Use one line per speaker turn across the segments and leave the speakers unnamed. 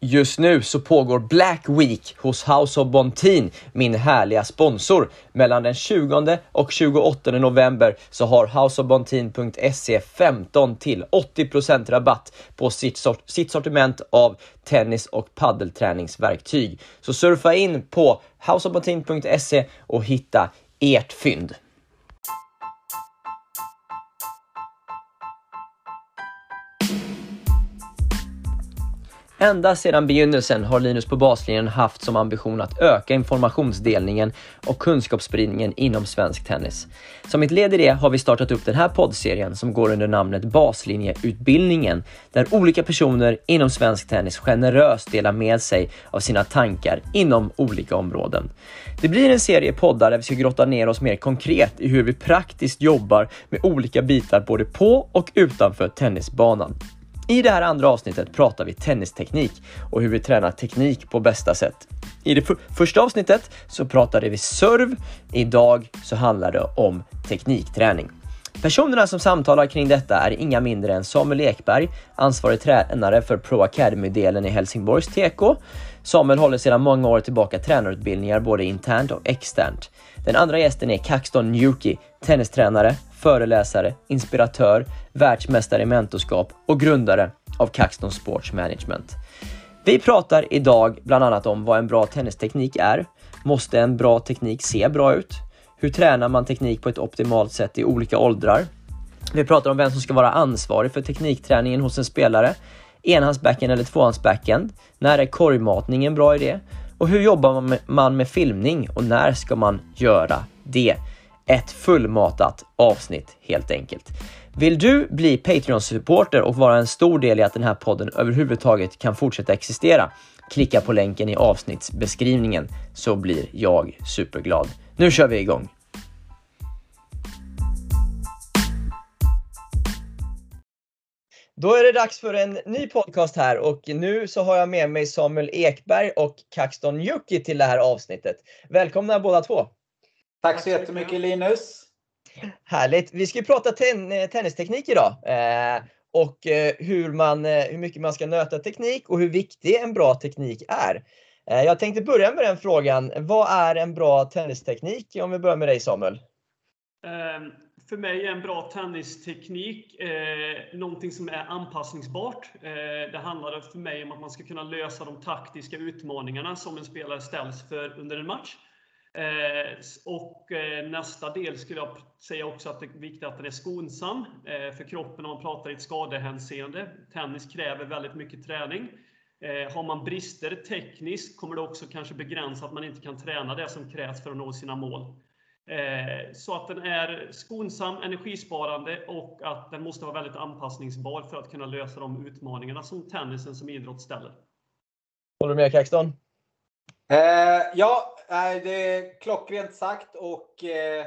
Just nu så pågår Black Week hos House of Bontin, min härliga sponsor. Mellan den 20 och 28 november så har houseofbontin.se 15 till 80% rabatt på sitt, sort sitt sortiment av tennis och paddelträningsverktyg. Så surfa in på houseofbontin.se och hitta ert fynd. Ända sedan begynnelsen har Linus på baslinjen haft som ambition att öka informationsdelningen och kunskapsspridningen inom svensk tennis. Som ett led i det har vi startat upp den här poddserien som går under namnet Baslinjeutbildningen, där olika personer inom svensk tennis generöst delar med sig av sina tankar inom olika områden. Det blir en serie poddar där vi ska grotta ner oss mer konkret i hur vi praktiskt jobbar med olika bitar både på och utanför tennisbanan. I det här andra avsnittet pratar vi tennisteknik och hur vi tränar teknik på bästa sätt. I det första avsnittet så pratade vi serv. Idag så handlar det om teknikträning. Personerna som samtalar kring detta är inga mindre än Samuel Ekberg, ansvarig tränare för Pro Academy-delen i Helsingborgs TK. Samuel håller sedan många år tillbaka tränarutbildningar både internt och externt. Den andra gästen är Kaxton Newki, tennistränare, föreläsare, inspiratör, världsmästare i mentorskap och grundare av Caxton Sports Management. Vi pratar idag bland annat om vad en bra tennisteknik är. Måste en bra teknik se bra ut? Hur tränar man teknik på ett optimalt sätt i olika åldrar? Vi pratar om vem som ska vara ansvarig för teknikträningen hos en spelare. Enhandsbacken eller tvåhandsbacken? När är korgmatning en bra idé? Och hur jobbar man med, man med filmning och när ska man göra det? Ett fullmatat avsnitt helt enkelt. Vill du bli Patreon-supporter och vara en stor del i att den här podden överhuvudtaget kan fortsätta existera? Klicka på länken i avsnittsbeskrivningen så blir jag superglad. Nu kör vi igång! Då är det dags för en ny podcast här och nu så har jag med mig Samuel Ekberg och Kaxton Jukki till det här avsnittet. Välkomna båda två!
Tack så jättemycket Linus!
Härligt! Vi ska ju prata ten tennisteknik idag eh, och eh, hur, man, eh, hur mycket man ska nöta teknik och hur viktig en bra teknik är. Eh, jag tänkte börja med den frågan. Vad är en bra tennisteknik? Om vi börjar med dig Samuel.
Ehm, för mig är en bra tennisteknik eh, någonting som är anpassningsbart. Eh, det handlar för mig om att man ska kunna lösa de taktiska utmaningarna som en spelare ställs för under en match. Eh, och eh, nästa del skulle jag säga också att det är viktigt att den är skonsam eh, för kroppen om man pratar i ett skadehänseende. Tennis kräver väldigt mycket träning. Har man brister tekniskt kommer det också kanske begränsa att man inte kan träna det som krävs för att nå sina mål. Så att den är skonsam, energisparande och att den måste vara väldigt anpassningsbar för att kunna lösa de utmaningarna som tennisen som idrott ställer.
Håller du med Kaxton?
Eh, ja, det är klockrent sagt och eh,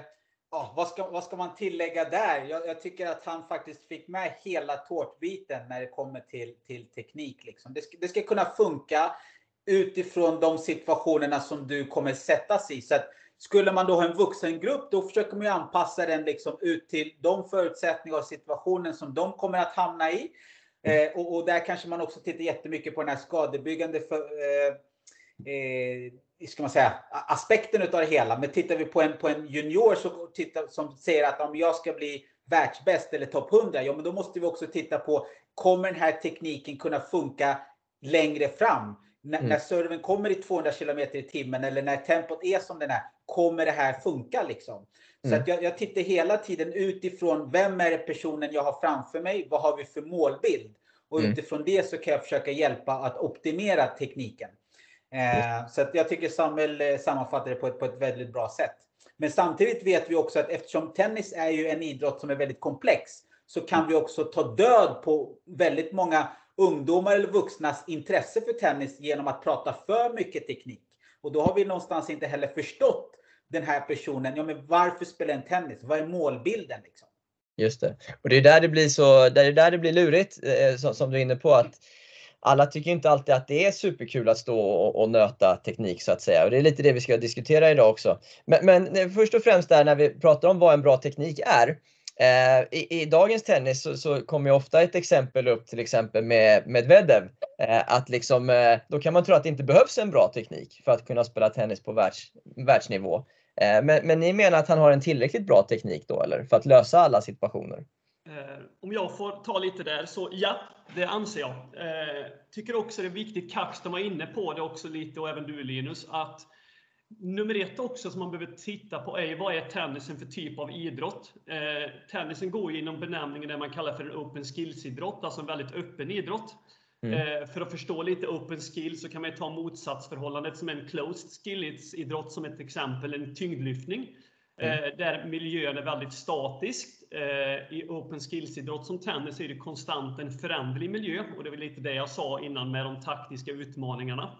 ja, vad, ska, vad ska man tillägga där? Jag, jag, tycker att han faktiskt fick med hela tårtbiten när det kommer till, till teknik. Liksom. Det, ska, det ska kunna funka utifrån de situationerna som du kommer sättas i. Så att, skulle man då ha en vuxengrupp, då försöker man ju anpassa den liksom ut till de förutsättningar och situationen som de kommer att hamna i. Eh, och, och, där kanske man också tittar jättemycket på den här skadebyggande för, eh, eh, ska man säga, aspekten av det hela. Men tittar vi på en, på en junior tittar, som säger att om jag ska bli världsbäst eller topp 100, ja men då måste vi också titta på, kommer den här tekniken kunna funka längre fram? N mm. När serven kommer i 200 km i timmen eller när tempot är som den är, kommer det här funka liksom? Så mm. att jag, jag tittar hela tiden utifrån, vem är personen jag har framför mig? Vad har vi för målbild? Och mm. utifrån det så kan jag försöka hjälpa att optimera tekniken. Eh, så jag tycker Samuel eh, sammanfattar det på ett, på ett väldigt bra sätt. Men samtidigt vet vi också att eftersom tennis är ju en idrott som är väldigt komplex så kan vi också ta död på väldigt många ungdomar eller vuxnas intresse för tennis genom att prata för mycket teknik. Och då har vi någonstans inte heller förstått den här personen, ja men varför spelar en tennis? Vad är målbilden? Liksom?
Just det. Och det är där det blir så, det är där det blir lurigt, eh, som, som, du är inne på. att alla tycker inte alltid att det är superkul att stå och, och nöta teknik så att säga. Och det är lite det vi ska diskutera idag också. Men, men eh, först och främst där när vi pratar om vad en bra teknik är. Eh, i, i, dagens tennis så, så kommer ofta ett exempel upp till exempel med Medvedev. Eh, att liksom, eh, då kan man tro att det inte behövs en bra teknik för att kunna spela tennis på världs, världsnivå. Eh, men, men ni menar att han har en tillräckligt bra teknik då eller? För att lösa alla situationer?
Eh, om jag får ta lite där, så ja, det anser jag. Eh, tycker också det är viktigt, Kaxton var inne på det också lite och även du Linus, att Nummer ett också som man behöver titta på är vad är tennisen för typ av idrott? Eh, tennisen går ju inom benämningen det man kallar för en open skills-idrott, alltså en väldigt öppen idrott. Mm. Eh, för att förstå lite open skills så kan man ta motsatsförhållandet som en closed skills-idrott som ett exempel, en tyngdlyftning. Mm. Eh, där miljön är väldigt statisk. Eh, I open skills-idrott som tennis är det konstant en föränderlig miljö och det var lite det jag sa innan med de taktiska utmaningarna.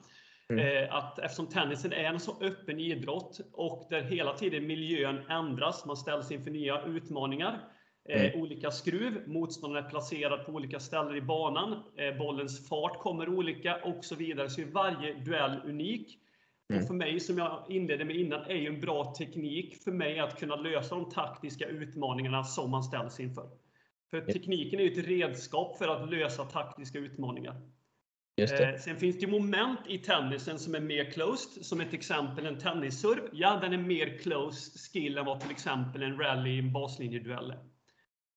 Mm. Eh, att eftersom tennisen är en så öppen idrott och där hela tiden miljön ändras, man ställs inför nya utmaningar. Eh, mm. olika skruv, motståndaren är placerad på olika ställen i banan, eh, bollens fart kommer olika och så vidare. Så är varje duell unik. Mm. Och för mig, som jag inledde med innan, är ju en bra teknik för mig att kunna lösa de taktiska utmaningarna som man ställs inför. För tekniken är ju ett redskap för att lösa taktiska utmaningar. Eh, sen finns det moment i tennisen som är mer closed. Som ett exempel en tennisserv. Ja, den är mer closed skill än vad till exempel en rally i en baslinjeduell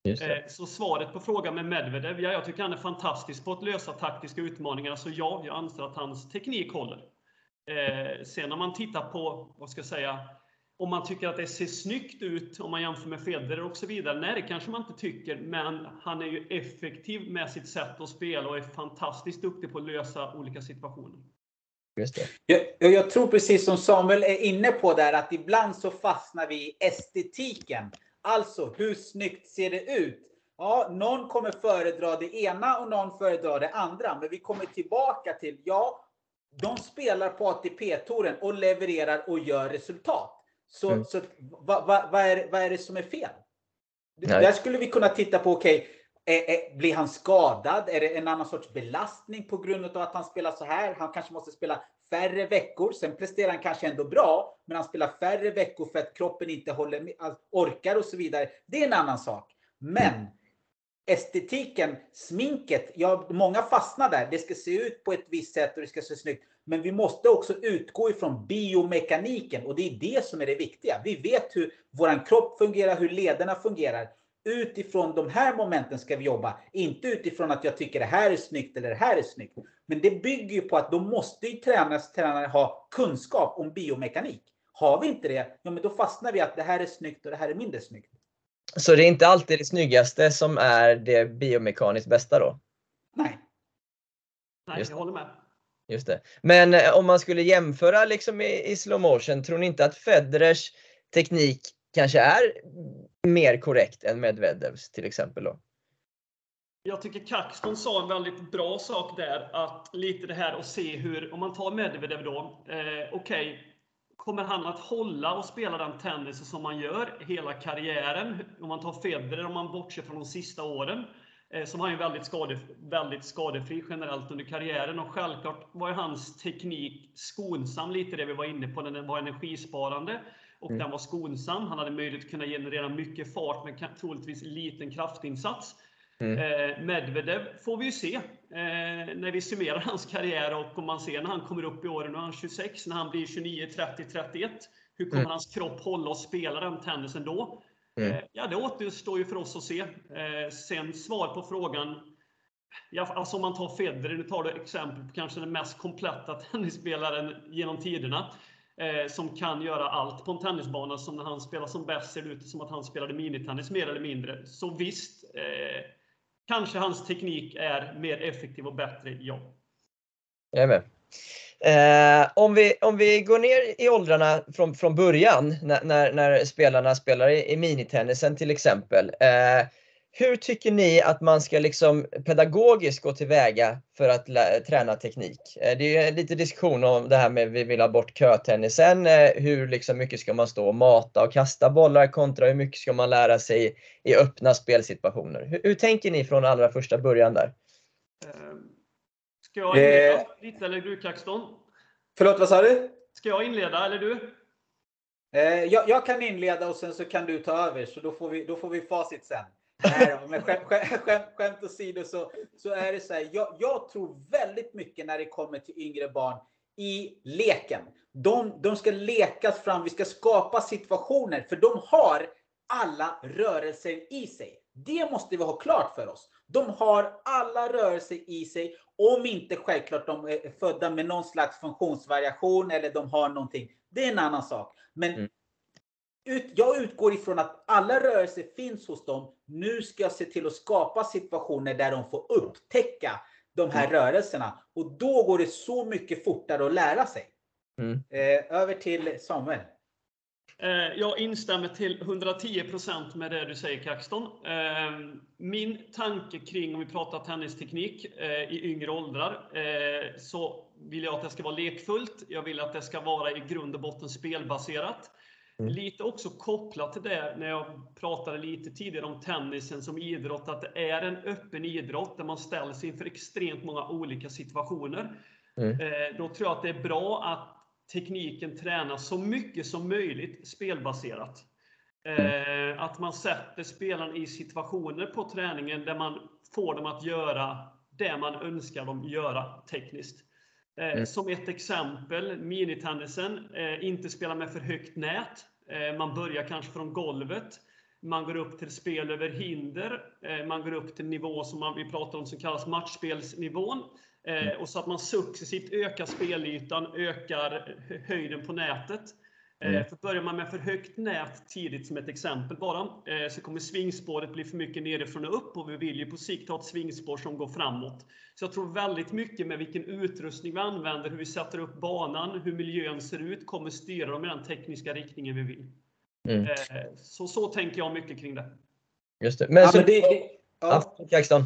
är. Eh, så svaret på frågan med Medvedev, ja, jag tycker han är fantastisk på att lösa taktiska utmaningar. Så ja, jag anser att hans teknik håller. Eh, sen om man tittar på, vad ska jag säga, om man tycker att det ser snyggt ut om man jämför med Federer och så vidare. Nej, det kanske man inte tycker, men han är ju effektiv med sitt sätt att spela och är fantastiskt duktig på att lösa olika situationer.
Just det. Jag, jag tror precis som Samuel är inne på där att ibland så fastnar vi i estetiken. Alltså, hur snyggt ser det ut? Ja, någon kommer föredra det ena och någon föredrar det andra. Men vi kommer tillbaka till, ja, de spelar på ATP-touren och levererar och gör resultat. Så, mm. så vad va, va är, vad är det som är fel? Nej. Där skulle vi kunna titta på, okej, okay, blir han skadad? Är det en annan sorts belastning på grund av att han spelar så här? Han kanske måste spela färre veckor. Sen presterar han kanske ändå bra, men han spelar färre veckor för att kroppen inte håller, orkar och så vidare. Det är en annan sak. Men mm estetiken, sminket, ja, många fastnar där. Det ska se ut på ett visst sätt och det ska se snyggt. Men vi måste också utgå ifrån biomekaniken och det är det som är det viktiga. Vi vet hur vår kropp fungerar, hur lederna fungerar. Utifrån de här momenten ska vi jobba, inte utifrån att jag tycker det här är snyggt eller det här är snyggt. Men det bygger ju på att då måste ju tränare, tränare ha kunskap om biomekanik. Har vi inte det, ja men då fastnar vi att det här är snyggt och det här är mindre snyggt.
Så det är inte alltid det snyggaste som är det biomekaniskt bästa då?
Nej.
Nej, jag håller med.
Just det. Men eh, om man skulle jämföra liksom i, i slow motion, tror ni inte att Federers teknik kanske är mer korrekt än Medvedevs till exempel? Då?
Jag tycker Kaxton sa en väldigt bra sak där, att lite det här att se hur, om man tar Medvedev då, eh, okej, okay, kommer han att hålla och spela den tennisen som man gör hela karriären? Om man tar Federer, om man bortser från de sista åren, Eh, som han är väldigt, skade, väldigt skadefri generellt under karriären. Och självklart var ju hans teknik skonsam, lite det vi var inne på. Den var energisparande och mm. den var skonsam. Han hade möjlighet att kunna generera mycket fart med troligtvis liten kraftinsats. Mm. Eh, Medvedev får vi ju se eh, när vi summerar hans karriär och om man ser när han kommer upp i åren, nu är han 26, när han blir 29, 30, 31. Hur kommer mm. hans kropp hålla och spela den tennisen då? Mm. Eh, ja, det återstår ju för oss att se. Sen svar på frågan. Ja, alltså om man tar Federer, nu tar du exempel på kanske den mest kompletta tennisspelaren genom tiderna. Som kan göra allt på en tennisbana. Som när han spelar som bäst ser det ut som att han spelade minitennis mer eller mindre. Så visst, kanske hans teknik är mer effektiv och bättre, ja.
Jag är med. Eh, om, vi, om vi går ner i åldrarna från, från början när, när, när spelarna spelar i, i minitennisen till exempel. Eh, hur tycker ni att man ska liksom pedagogiskt gå tillväga för att träna teknik? Eh, det är lite diskussion om det här med vi vill ha bort kötennisen. Eh, hur liksom mycket ska man stå och mata och kasta bollar kontra hur mycket ska man lära sig i öppna spelsituationer? Hur, hur tänker ni från allra första början där?
Ska jag inleda eh, lite eller du Kaxton?
Förlåt, vad sa du?
Ska jag inleda eller du?
Eh, jag, jag, kan inleda och sen så kan du ta över så då får vi, då får vi facit sen. Nej men skämt, skämt, skämt åsido så, så är det så här. Jag, jag, tror väldigt mycket när det kommer till yngre barn i leken. De, de ska lekas fram, vi ska skapa situationer för de har alla rörelser i sig. Det måste vi ha klart för oss. De har alla rörelser i sig, om inte självklart de är födda med någon slags funktionsvariation eller de har någonting. Det är en annan sak. Men mm ut, jag utgår ifrån att alla rörelser finns hos dem. Nu ska jag se till att skapa situationer där de får upptäcka de här mm. rörelserna. Och då går det så mycket fortare att lära sig. Mm. Eh, över till Samuel.
Eh, jag instämmer till 110% med det du säger Kaxton. Eh, min tanke kring, om vi pratar tennisteknik eh, i yngre åldrar, så vill jag att det ska vara lekfullt. Jag vill att det ska vara i grund och botten spelbaserat. Mm. Lite också kopplat till det, när jag pratade lite tidigare om tennisen som idrott, att det är en öppen idrott där man ställs inför extremt många olika situationer. Mm. Då tror jag att det är bra att tekniken tränas så mycket som möjligt spelbaserat. Eh, att man sätter spelaren i situationer på träningen där man får dem att göra det man önskar dem göra tekniskt. Eh, mm. Som ett exempel, minitennisen, eh, inte spela med för högt nät. Eh, man börjar kanske från golvet. Man går upp till spel över hinder. Man går upp till nivå som man, vi pratar om som kallas matchspelsnivån. Mm. och så att man successivt ökar spelytan, ökar höjden på nätet. Eh, mm. För börjar man med för högt nät tidigt som ett exempel bara, eh, så kommer svingspåret bli för mycket nerifrån och upp och vi vill ju på sikt ha ett svingspår som går framåt. Så jag tror väldigt mycket med vilken utrustning vi använder, hur vi sätter upp banan, hur miljön ser ut, kommer styra dem i den tekniska riktningen vi vill. Mm. Så, så tänker jag mycket kring det.
Just det. Men, ja, så, men det,
Ja.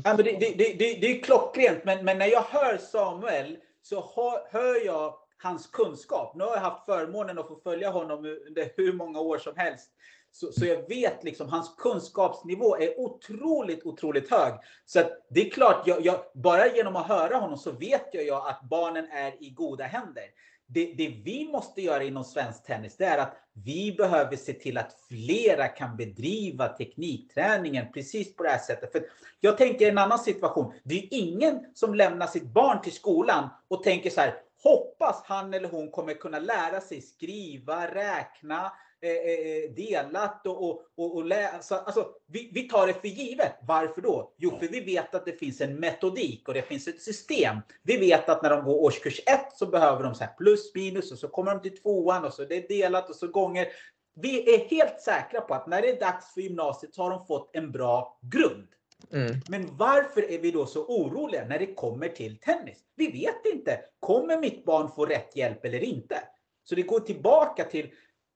Ja, men det, det, det, det, är klockrent, men, men när jag hör Samuel så hör, hör jag hans kunskap. Nu har jag haft förmånen att få följa honom under hur många år som helst. Så, så jag vet liksom hans kunskapsnivå är otroligt, otroligt hög. Så det är klart, jag, jag, bara genom att höra honom så vet jag ju att barnen är i goda händer det, det, vi måste göra inom svensk tennis, det är att vi behöver se till att flera kan bedriva teknikträningen precis på det här sättet. För jag tänker en annan situation. Det är ingen som lämnar sitt barn till skolan och tänker så här, hoppas han eller hon kommer kunna lära sig skriva, räkna, Eh, eh, eh delat och, och, och, och läsa. Alltså, alltså, vi, vi tar det för givet. Varför då? Jo, för vi vet att det finns en metodik och det finns ett system. Vi vet att när de går årskurs 1 så behöver de så plus minus och så kommer de till tvåan och så det är delat och så gånger. Vi är helt säkra på att när det är dags för gymnasiet så har de fått en bra grund. Mm. Men varför är vi då så oroliga när det kommer till tennis? Vi vet inte. Kommer mitt barn få rätt hjälp eller inte? Så det går tillbaka till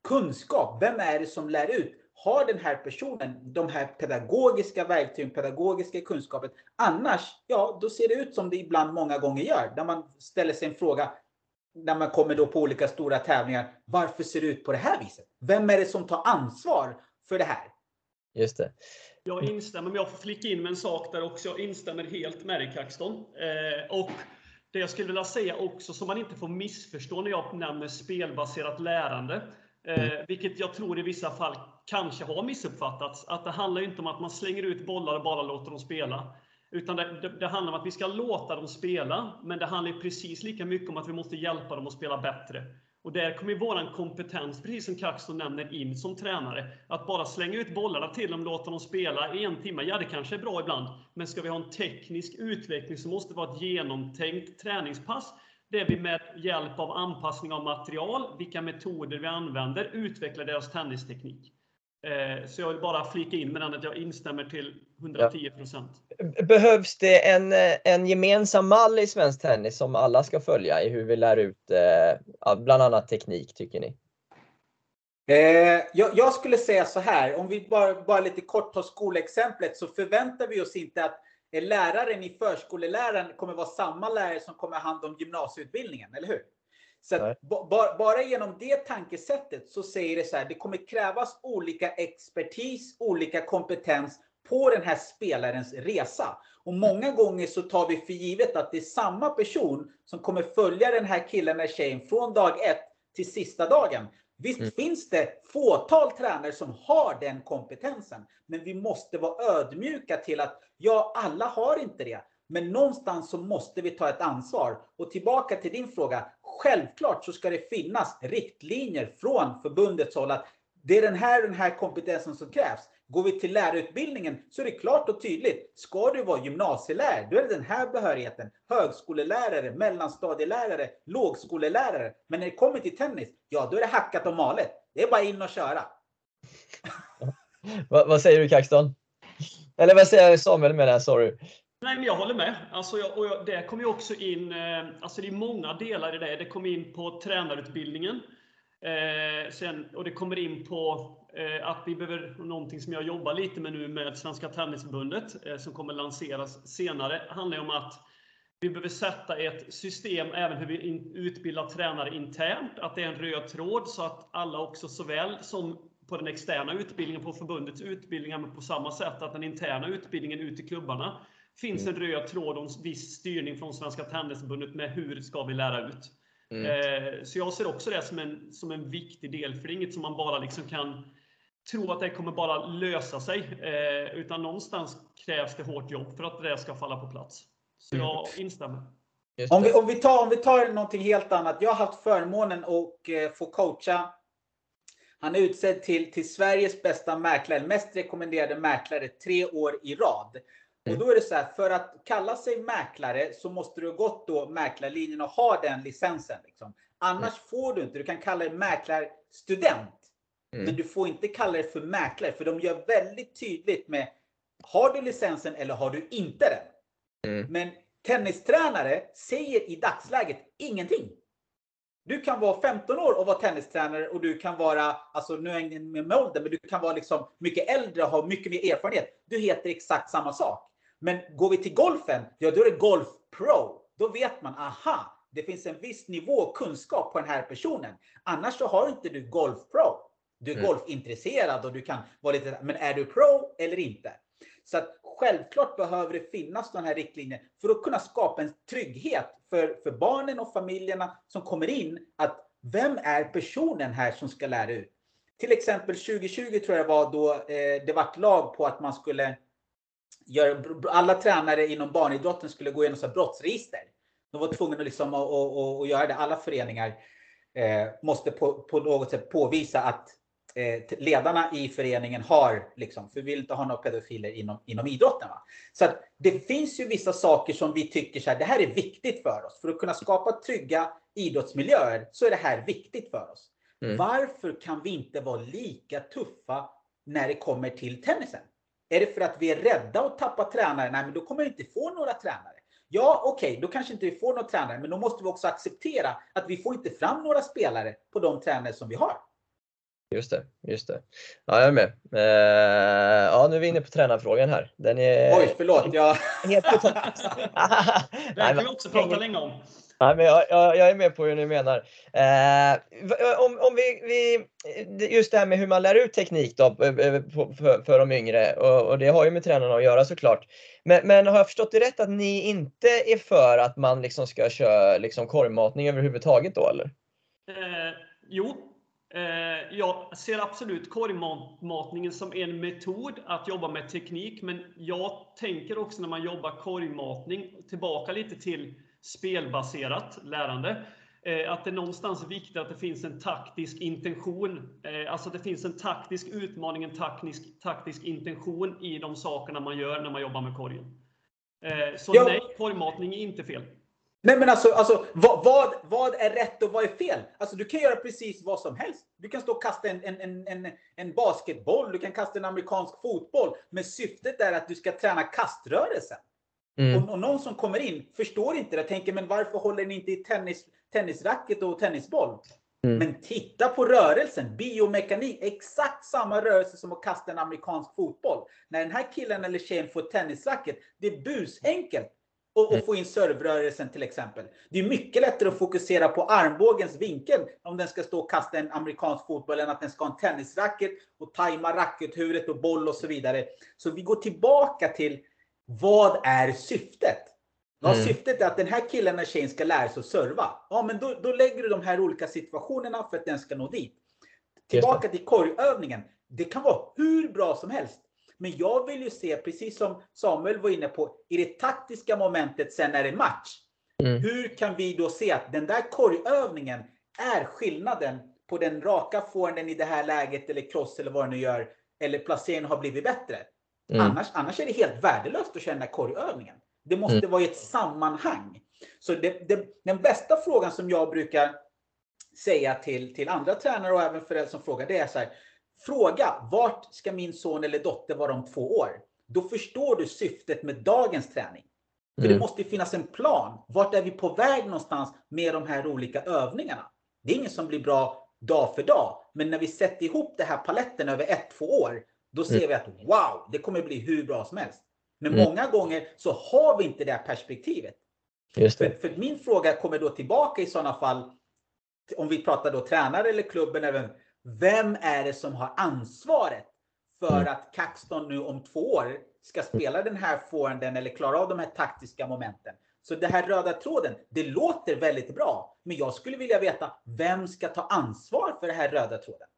kunskap. Vem är det som lär ut? Har den här personen de här pedagogiska verktygen, pedagogiska kunskapen? Annars, ja, då ser det ut som det ibland många gånger gör. Där man ställer sig en fråga när man kommer då på olika stora tävlingar. Varför ser det ut på det här viset? Vem är det som tar ansvar för det här?
Just det.
Jag instämmer, men jag får flika in med en sak där också. Jag instämmer helt med dig Kaxton. Eh, och det jag skulle vilja säga också, som man inte får missförstå när jag nämner spelbaserat lärande, Eh, vilket jag tror i vissa fall kanske har missuppfattats. Att det handlar inte om att man slänger ut bollar och bara låter dem spela. Utan det, det, det, handlar om att vi ska låta dem spela, men det handlar precis lika mycket om att vi måste hjälpa dem att spela bättre. Och där kommer vår kompetens, precis som Kaxton nämner, in som tränare. Att bara slänga ut bollarna till dem, låta dem spela i en timme, ja det kanske är bra ibland. Men ska vi ha en teknisk utveckling så måste det vara ett genomtänkt träningspass där vi med hjälp av anpassning av material, vilka metoder vi använder, utvecklar deras tennisteknik. Eh, så jag vill bara flika in med den att jag instämmer till 110 procent.
Behövs det en, en gemensam mall i svensk tennis som alla ska följa i hur vi lär ut eh, bland annat teknik, tycker ni?
Eh, jag, jag, skulle säga så här, om vi bara, bara lite kort tar skolexemplet så förväntar vi oss inte att läraren i förskoleläraren kommer vara samma lärare som kommer ha hand om gymnasieutbildningen, eller hur? Så ba, bara genom det tankesättet så säger det så här, det kommer krävas olika expertis, olika kompetens på den här spelarens resa. Och många gånger så tar vi för givet att det är samma person som kommer följa den här killen eller tjejen från dag ett till sista dagen. Visst mm. finns det fåtal tränare som har den kompetensen, men vi måste vara ödmjuka till att ja, alla har inte det. Men någonstans så måste vi ta ett ansvar. Och tillbaka till din fråga. Självklart så ska det finnas riktlinjer från förbundets håll att det är den här den här kompetensen som krävs. Går vi till lärarutbildningen så är det klart och tydligt. Ska du vara gymnasielärare, då är det den här behörigheten. Högskolelärare, mellanstadielärare, lågskolelärare. Men när det kommer till tennis, ja då är det hackat och malet. Det är bara in och köra.
vad, vad, säger du Kaxton? Eller vad säger Samuel med det? här, Sorry.
Nej, men jag håller med. Alltså, jag, och jag, det kommer ju också in, eh, alltså det är många delar i det. Det kommer in på tränarutbildningen. Eh, sen, och det kommer in på eh, att vi behöver, någonting som jag jobbar lite med nu med Svenska Tennisförbundet, eh, som kommer lanseras senare, Det handlar om att vi behöver sätta ett system även hur vi in, utbildar tränare internt, att det är en röd tråd så att alla också såväl som på den externa utbildningen, på förbundets utbildningar, men på samma sätt att den interna utbildningen ut i klubbarna finns en röd tråd och en viss styrning från Svenska Tennisförbundet med hur ska vi lära ut. Mm. Eh, så jag ser också det som en, som en viktig del, för det är inget som man bara liksom kan tro att det kommer bara lösa sig. Eh, utan någonstans krävs det hårt jobb för att det ska falla på plats. Så jag mm. instämmer.
Om vi, om, vi tar, om vi tar någonting helt annat. Jag har haft förmånen att eh, få coacha. Han är utsedd till, till Sveriges bästa mäklare, mest rekommenderade mäklare tre år i rad. Och då är det så här, för att kalla sig mäklare så måste du ha gått då mäklarlinjen och ha den licensen. Liksom. Annars mm. får du inte, du kan kalla dig mäklarstudent. Mm. Men du får inte kalla dig för mäklare, för de gör väldigt tydligt med har du licensen eller har du inte den? Mm. Men tennistränare säger i dagsläget ingenting. Du kan vara 15 år och vara tennistränare och du kan vara, alltså nu är jag med ålder, men du kan vara liksom mycket äldre och ha mycket mer erfarenhet. Du heter exakt samma sak. Men går vi till golfen, ja då är det Golf Pro. Då vet man, aha, det finns en viss nivå kunskap på den här personen. Annars så har inte du Golf Pro. Du är mm. golfintresserad och du kan vara lite, men är du pro eller inte? Så att självklart behöver det finnas sådana här riktlinjer för att kunna skapa en trygghet för, för barnen och familjerna som kommer in. Att vem är personen här som ska lära ut? Till exempel 2020 tror jag var då eh, det vart lag på att man skulle gör, alla tränare inom barnidrotten skulle gå igenom så brottsregister. De var tvungna liksom att, att, att, göra det. Alla föreningar eh, måste på, på, något sätt påvisa att eh, ledarna i föreningen har, liksom, för vi vill inte ha några pedofiler inom, inom idrotten. Va? Så att det finns ju vissa saker som vi tycker så här, det här är viktigt för oss. För att kunna skapa trygga idrottsmiljöer så är det här viktigt för oss. Mm. Varför kan vi inte vara lika tuffa när det kommer till tennisen? Är det för att vi är rädda att tappa tränare? Nej, men då kommer vi inte få några tränare. Ja, okej, okay, då kanske inte vi får några tränare, men då måste vi också acceptera att vi får inte fram några spelare på de tränare som vi har.
Just det, just det. Ja, jag är med. Eh, ja, nu är vi inne på tränarfrågan här. Den är...
Oj, förlåt. Jag...
Helt Den kan vi också prata länge om.
Nej, men jag, jag, jag, är med på hur ni menar. Eh, om, om vi, vi, just det här med hur man lär ut teknik då, eh, eh, för, för de yngre och, och, det har ju med tränarna att göra såklart. Men, men har jag förstått det rätt att ni inte är för att man liksom ska köra liksom korvmatning överhuvudtaget då eller?
Eh, jo, eh, jag ser absolut korvmatningen som en metod att jobba med teknik, men jag tänker också när man jobbar korvmatning tillbaka lite till spelbaserat lärande. Eh, att det någonstans är viktigt att det finns en taktisk intention. Eh, alltså det finns en taktisk utmaning, en taktisk, taktisk intention i de sakerna man gör när man jobbar med korgen. Eh, så ja. nej, korgmatning är inte fel.
Nej men alltså, alltså vad, vad, vad, är rätt och vad är fel? Alltså du kan göra precis vad som helst. Du kan stå och kasta en, en, en, en, basketboll, du kan kasta en amerikansk fotboll. Men syftet är att du ska träna kaströrelsen. Mm. Och, och, någon som kommer in förstår inte det tänker, men varför håller ni inte i tennis, tennisracket och tennisboll? Mm. Men titta på rörelsen, biomekanik, exakt samma rörelse som att kasta en amerikansk fotboll. När den här killen eller tjejen får tennisracket, det är busenkelt och, och få in servrörelsen till exempel. Det är mycket lättare att fokusera på armbågens vinkel om den ska stå och kasta en amerikansk fotboll än att den ska ha en tennisracket och tajma rackethuvudet och boll och så vidare. Så vi går tillbaka till vad är syftet? Ja, mm. Syftet är att den här killen eller tjejen ska lära sig att serva. Ja, men då, då lägger du de här olika situationerna för att den ska nå dit. Tillbaka till korgövningen. Det kan vara hur bra som helst. Men jag vill ju se, precis som Samuel var inne på, i det taktiska momentet sen när det är match. Mm. Hur kan vi då se att den där korgövningen är skillnaden på den raka forehanden i det här läget eller cross eller vad den nu gör. Eller placeringen har blivit bättre. Mm. Annars, annars är det helt värdelöst att känna korgövningen. Det måste mm. vara i ett sammanhang. Så det, det, den bästa frågan som jag brukar säga till, till andra tränare och även föräldrar som frågar, det är så här. Fråga, vart ska min son eller dotter vara om två år? Då förstår du syftet med dagens träning. För mm. det måste finnas en plan. Vart är vi på väg någonstans med de här olika övningarna? Det är ingen som blir bra dag för dag. Men när vi sätter ihop det här paletten över ett, två år, då ser mm. vi att wow, det kommer bli hur bra som helst. Men mm. många gånger så har vi inte det här perspektivet. Det. För, för, min fråga kommer då tillbaka i sådana fall, om vi pratar då tränare eller klubben, även, vem är det som har ansvaret för mm. att Kaxton nu om två år ska spela den här forehanden eller klara av de här taktiska momenten? Så det här röda tråden, det låter väldigt bra. Men jag skulle vilja veta, vem ska ta ansvar för den här röda tråden?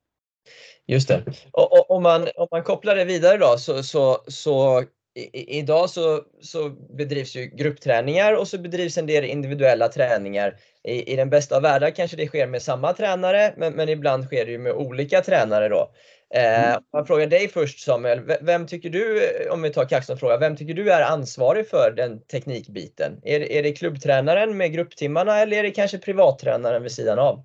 Just det. Och, och, om, man, om man kopplar det vidare då så, så, så i, idag så, så bedrivs ju gruppträningar och så bedrivs en del individuella träningar. I, I den bästa av världar kanske det sker med samma tränare, men, men ibland sker det ju med olika tränare då. Eh, mm. Jag frågar dig först Samuel, vem tycker du, om vi tar Kaxton fråga, vem tycker du är ansvarig för den teknikbiten? Är, är det klubbtränaren med grupptimmarna eller är det kanske privattränaren vid sidan av?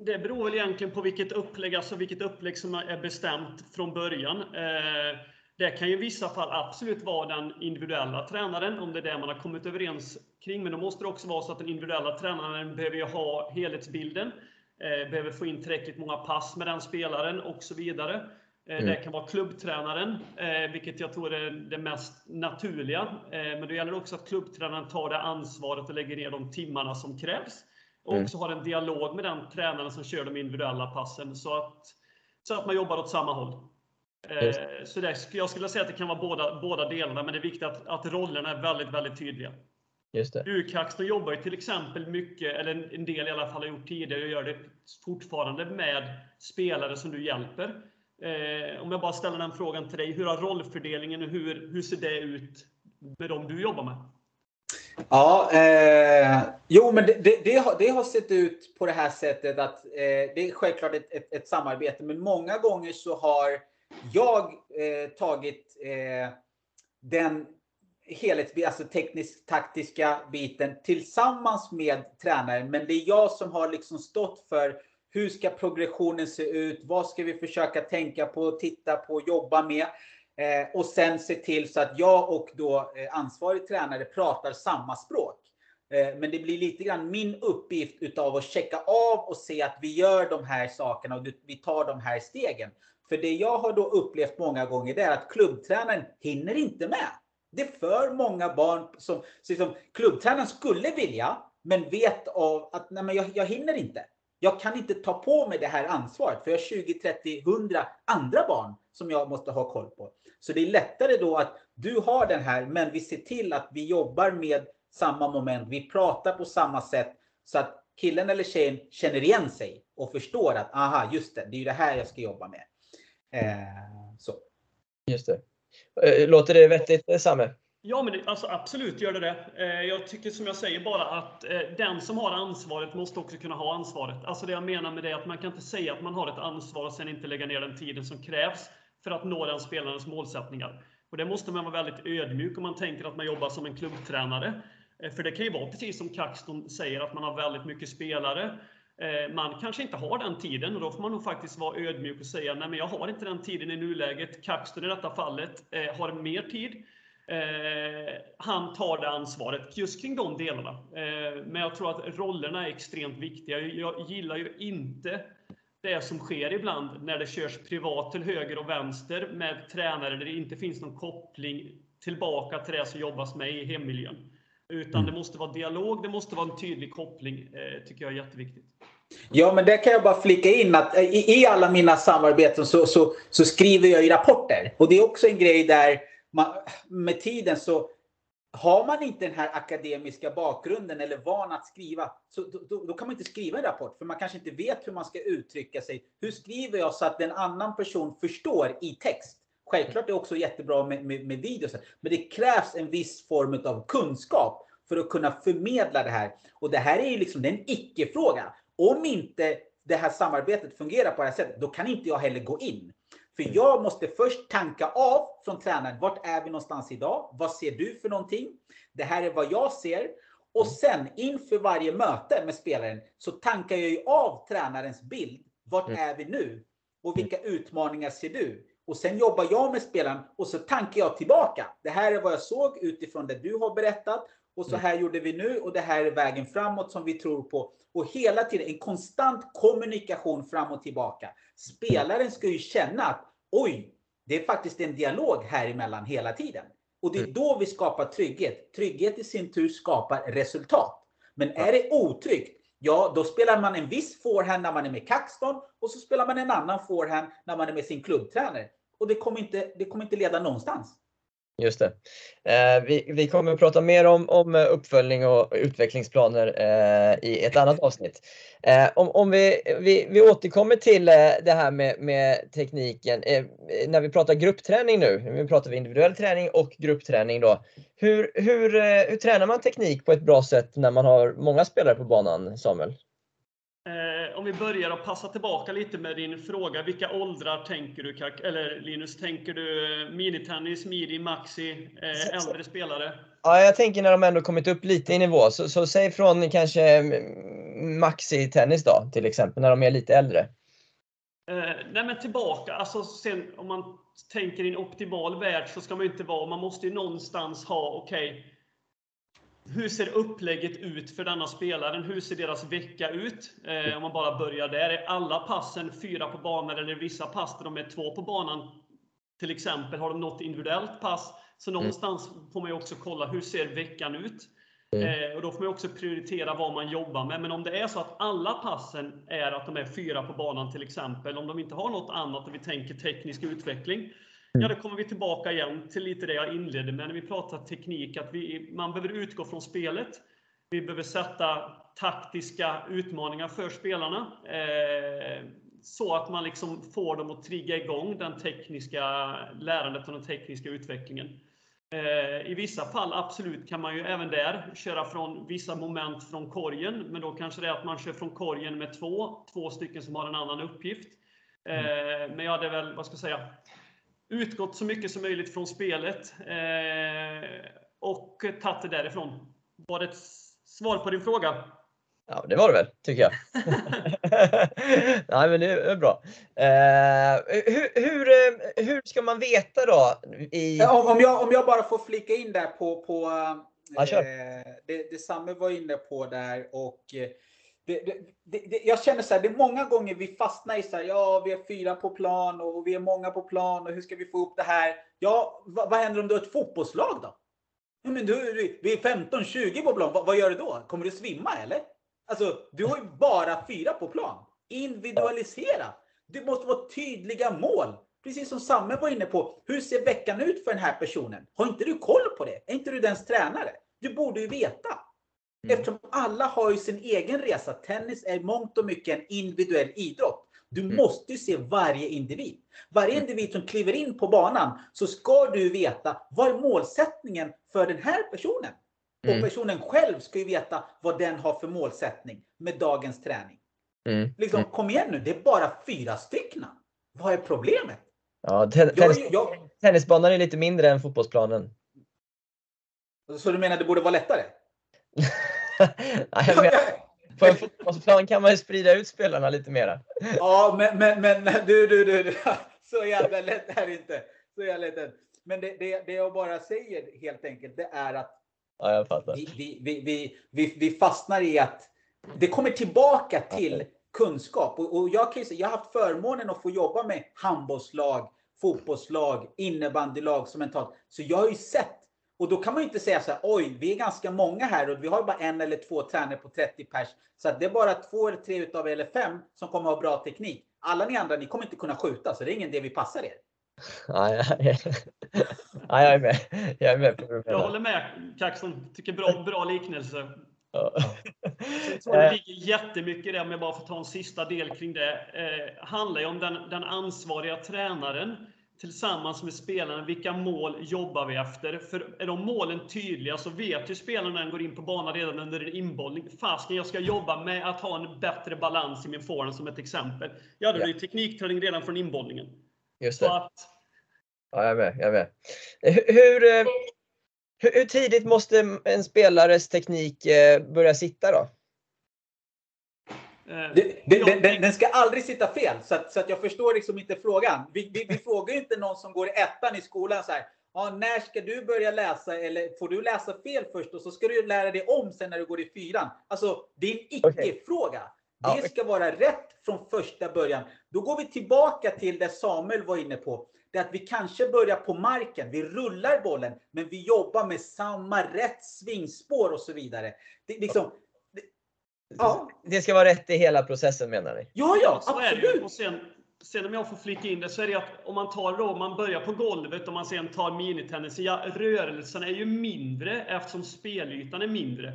Det beror väl egentligen på vilket upplägg, alltså vilket upplägg som är bestämt från början. Eh, det kan ju i vissa fall absolut vara den individuella tränaren, om det är det man har kommit överens kring. Men då måste det också vara så att den individuella tränaren behöver ha helhetsbilden, eh, behöver få in tillräckligt många pass med den spelaren och så vidare. Eh, mm. Det kan vara klubbtränaren, vilket jag tror är det mest naturliga. Men då gäller det också att klubbtränaren tar det ansvaret och lägger ner de timmarna som krävs. Och mm. också har en dialog med den tränaren som kör de individuella passen, så att, så att man jobbar åt samma håll. Eh, så det, jag skulle säga att det kan vara båda, båda delarna, men det är viktigt att, att rollerna är väldigt, väldigt tydliga.
Just det.
UKAX jobbar ju till exempel mycket, eller en del i alla fall har gjort tidigare, och gör det fortfarande med spelare som du hjälper. Eh, om jag bara ställer den frågan till dig, hur har rollfördelningen och hur, hur ser det ut med dem du jobbar med?
Ja, eh, jo men det, det, det, har, det, har, sett ut på det här sättet att eh, det är självklart ett, ett, ett, samarbete, men många gånger så har jag eh, tagit eh, den helhets, alltså teknisk taktiska biten tillsammans med tränaren. Men det är jag som har liksom stått för hur ska progressionen se ut? Vad ska vi försöka tänka på, titta på, jobba med? Eh, och sen se till så att jag och då eh, ansvarig tränare pratar samma språk. Eh, men det blir lite grann min uppgift utav att checka av och se att vi gör de här sakerna och vi tar de här stegen. För det jag har då upplevt många gånger det är att klubbtränaren hinner inte med. Det är för många barn som, som klubbtränaren skulle vilja, men vet av att nej, men jag, jag hinner inte. Jag kan inte ta på mig det här ansvaret för jag har 20, 30, 100 andra barn som jag måste ha koll på. Så det är lättare då att du har den här, men vi ser till att vi jobbar med samma moment. Vi pratar på samma sätt så att killen eller tjejen känner igen sig och förstår att aha, just det, det är ju det här jag ska jobba med. Eh, så.
Just det. Eh, låter det vettigt, eh, Samme?
Ja, men det, alltså, absolut gör det det. Eh, jag tycker som jag säger bara att eh, den som har ansvaret måste också kunna ha ansvaret. Alltså det jag menar med det är att man kan inte säga att man har ett ansvar och sen inte lägga ner den tiden som krävs för att nå den spelarens målsättningar. Och det måste man vara väldigt ödmjuk om man tänker att man jobbar som en klubbtränare. Eh, för det kan ju vara precis som Kaxton säger, att man har väldigt mycket spelare. Eh, man kanske inte har den tiden och då får man nog faktiskt vara ödmjuk och säga nej men jag har inte den tiden i nuläget. Kaxton i detta fallet eh, har mer tid. Eh, han tar det ansvaret just kring de delarna. Eh, men jag tror att rollerna är extremt viktiga. Jag gillar ju inte det som sker ibland när det körs privat till höger och vänster med tränare där det inte finns någon koppling tillbaka till det som jobbas med i hemmiljön. Utan det måste vara dialog, det måste vara en tydlig koppling, eh, tycker jag är jätteviktigt.
Ja, men där kan jag bara flika in att eh, i, i alla mina samarbeten så, så, så, skriver jag ju rapporter. Och det är också en grej där man, med tiden så har man inte den här akademiska bakgrunden eller van att skriva, så då, då, kan man inte skriva en rapport. För man kanske inte vet hur man ska uttrycka sig. Hur skriver jag så att en annan person förstår i text? Självklart är det också jättebra med, med, med videos, men det krävs en viss form av kunskap för att kunna förmedla det här. Och det här är ju liksom en icke-fråga. Om inte det här samarbetet fungerar på det här sättet, då kan inte jag heller gå in. För mm. jag måste först tanka av från tränaren. Vart är vi någonstans idag? Vad ser du för någonting? Det här är vad jag ser. Och mm. sen inför varje möte med spelaren så tankar jag ju av tränarens bild. Vart mm. är vi nu? Och vilka utmaningar ser du? Och sen jobbar jag med spelaren och så tankar jag tillbaka. Det här är vad jag såg utifrån det du har berättat. Och så här gjorde vi nu och det här är vägen framåt som vi tror på. Och hela tiden en konstant kommunikation fram och tillbaka. Spelaren ska ju känna att oj, det är faktiskt en dialog här emellan hela tiden. Och det är mm. då vi skapar trygghet. Trygghet i sin tur skapar resultat. Men är det otryggt, ja då spelar man en viss forehand när man är med Kaxton och så spelar man en annan forehand när man är med sin klubbtränare. Och det kommer inte, det kommer inte leda någonstans.
Just det. Eh, vi, vi kommer att prata mer om, om eh, uppföljning och utvecklingsplaner eh, i ett annat avsnitt. Eh, om om vi, vi, vi återkommer till eh, det här med, med tekniken. Eh, när vi pratar gruppträning nu, nu pratar vi individuell träning och gruppträning då. Hur, hur, eh, hur tränar man teknik på ett bra sätt när man har många spelare på banan, Samuel?
Om vi börjar att passa tillbaka lite med din fråga. Vilka åldrar tänker du, eller Linus? Tänker du eh, minitennis, midi, maxi, eh, äldre spelare?
Ja, jag tänker när de ändå kommit upp lite i nivå. Så, så säg från kanske maxi-tennis då, till exempel, när de är lite äldre.
Eh, nej men tillbaka, alltså sen om man tänker i en optimal värld så ska man inte vara, man måste ju någonstans ha, okej, okay, hur ser upplägget ut för denna spelaren? Hur ser deras vecka ut? Eh, om man bara börjar där. Är alla passen fyra på banan eller vissa pass där de är två på banan? Till exempel, har de något individuellt pass? Så mm. någonstans får man ju också kolla, hur ser veckan ut? Mm. Eh, och då får man också prioritera vad man jobbar med. Men om det är så att alla passen är att de är fyra på banan till exempel, om de inte har något annat och vi tänker teknisk utveckling, Ja, mm. då kommer vi tillbaka igen till lite det jag inledde med när vi pratar teknik, att vi, man behöver utgå från spelet. Vi behöver sätta taktiska utmaningar för spelarna eh, så att man liksom får dem att trigga igång den tekniska lärandet och den tekniska utvecklingen. Eh, I vissa fall absolut kan man ju även där köra från vissa moment från korgen, men då kanske det är att man kör från korgen med två, två stycken som har en annan uppgift. Eh, men jag hade väl, vad ska jag säga, utgått så mycket som möjligt från spelet eh, och tagit det därifrån. Var det ett svar på din fråga?
Ja, det var det väl, tycker jag. Nej, men det är bra. Eh, hur, hur, eh, hur ska man veta då?
I... Om, jag, om jag bara får flika in där på, på ja, eh, det, det Samme var inne på där och eh, det, det, det, jag känner så här, det är många gånger vi fastnar i så här, ja, vi är fyra på plan och vi är många på plan och hur ska vi få upp det här? Ja, vad, vad händer om du har ett fotbollslag då? Ja, men du, vi är 15-20 på plan, vad, vad, gör du då? Kommer du svimma eller? Alltså, du har ju bara fyra på plan. Individualisera. Det måste vara tydliga mål. Precis som Samme var inne på. Hur ser veckan ut för den här personen? Har inte du koll på det? Är inte du dens tränare? Du borde ju veta. Mm. Eftersom alla har ju sin egen resa. Tennis är mångt och mycket en individuell idrott. Du mm. måste ju se varje individ. Varje mm. individ som kliver in på banan så ska du veta vad är målsättningen för den här personen. Och mm. personen själv ska ju veta vad den har för målsättning med dagens träning. Mm. Liksom, mm. kom igen nu, det är bara fyra stycken. Vad är problemet?
Ja, ten tennis jag, tennisbanan är lite mindre än fotbollsplanen.
Så du menar det borde vara lättare?
Nej, men, på en fotbollsplan kan man ju sprida ut spelarna lite mera.
Ja, men, men, men du, du, du, du. Så jävla lätt är det inte. Så jävla lätt. men det, det, det jag bara säger helt enkelt, det är att
Ja, jag fattar.
vi, vi, vi, vi, vi, vi fastnar i att det kommer tillbaka till kunskap. Och, och jag, kan säga, jag har haft förmånen att få jobba med handbollslag, fotbollslag, innebandylag som mentalt. Så jag har ju sett. Och då kan man ju inte säga så här, oj, vi är ganska många här och vi har ju bara en eller två tränare på 30 pers. Så att det är bara två eller tre utav er eller fem som kommer ha bra teknik. Alla ni andra, ni kommer inte kunna skjuta, så det är ingen idé vi passar er.
Ja, ja, ja. ja, jag är med. Jag är med på
Jag håller med Kaxton. Tycker bra, bra liknelse.
Ja.
Jag tror det ligger jättemycket i det, om jag bara får ta en sista del kring det. Eh, handlar ju om den, den ansvariga tränaren tillsammans med spelarna. Vilka mål jobbar vi efter? För är de målen tydliga så vet ju spelarna när de går in på banan redan under en inbollning. Fasken, jag ska jobba med att ha en bättre balans i min forehand som ett exempel. Jag hade
Ja.
ju teknikträning redan från inbollningen.
Just
Så
det.
att,
Ja, jag är med. Jag är med. Hur, hur, eh, hur, hur tidigt måste en spelares teknik eh, börja sitta då?
Eh, jag-
den, den, den ska aldrig sitta fel, så att, så att jag förstår liksom inte frågan. Vi, vi, vi frågar ju inte någon som går i ettan i skolan så här. Ja, när ska du börja läsa? Eller får du läsa fel först och så ska du lära dig om sen när du går i fyran? Alltså, det är en icke-fråga. Det ska vara rätt från första början. Då går vi tillbaka till det Samuel var inne på. Det är att vi kanske börjar på marken. Vi rullar bollen, men vi jobbar med samma rätt svingspår och så vidare. Det, är liksom, ja,
Det ska vara rätt i hela processen menar ni?
ja, ja,
så är det ju.
absolut.
Och sen, sen om jag får flika in det så är det att om man tar då, om man börjar på golvet och man sen tar minitennis, ja, rörelsen är ju mindre eftersom spelytan är mindre.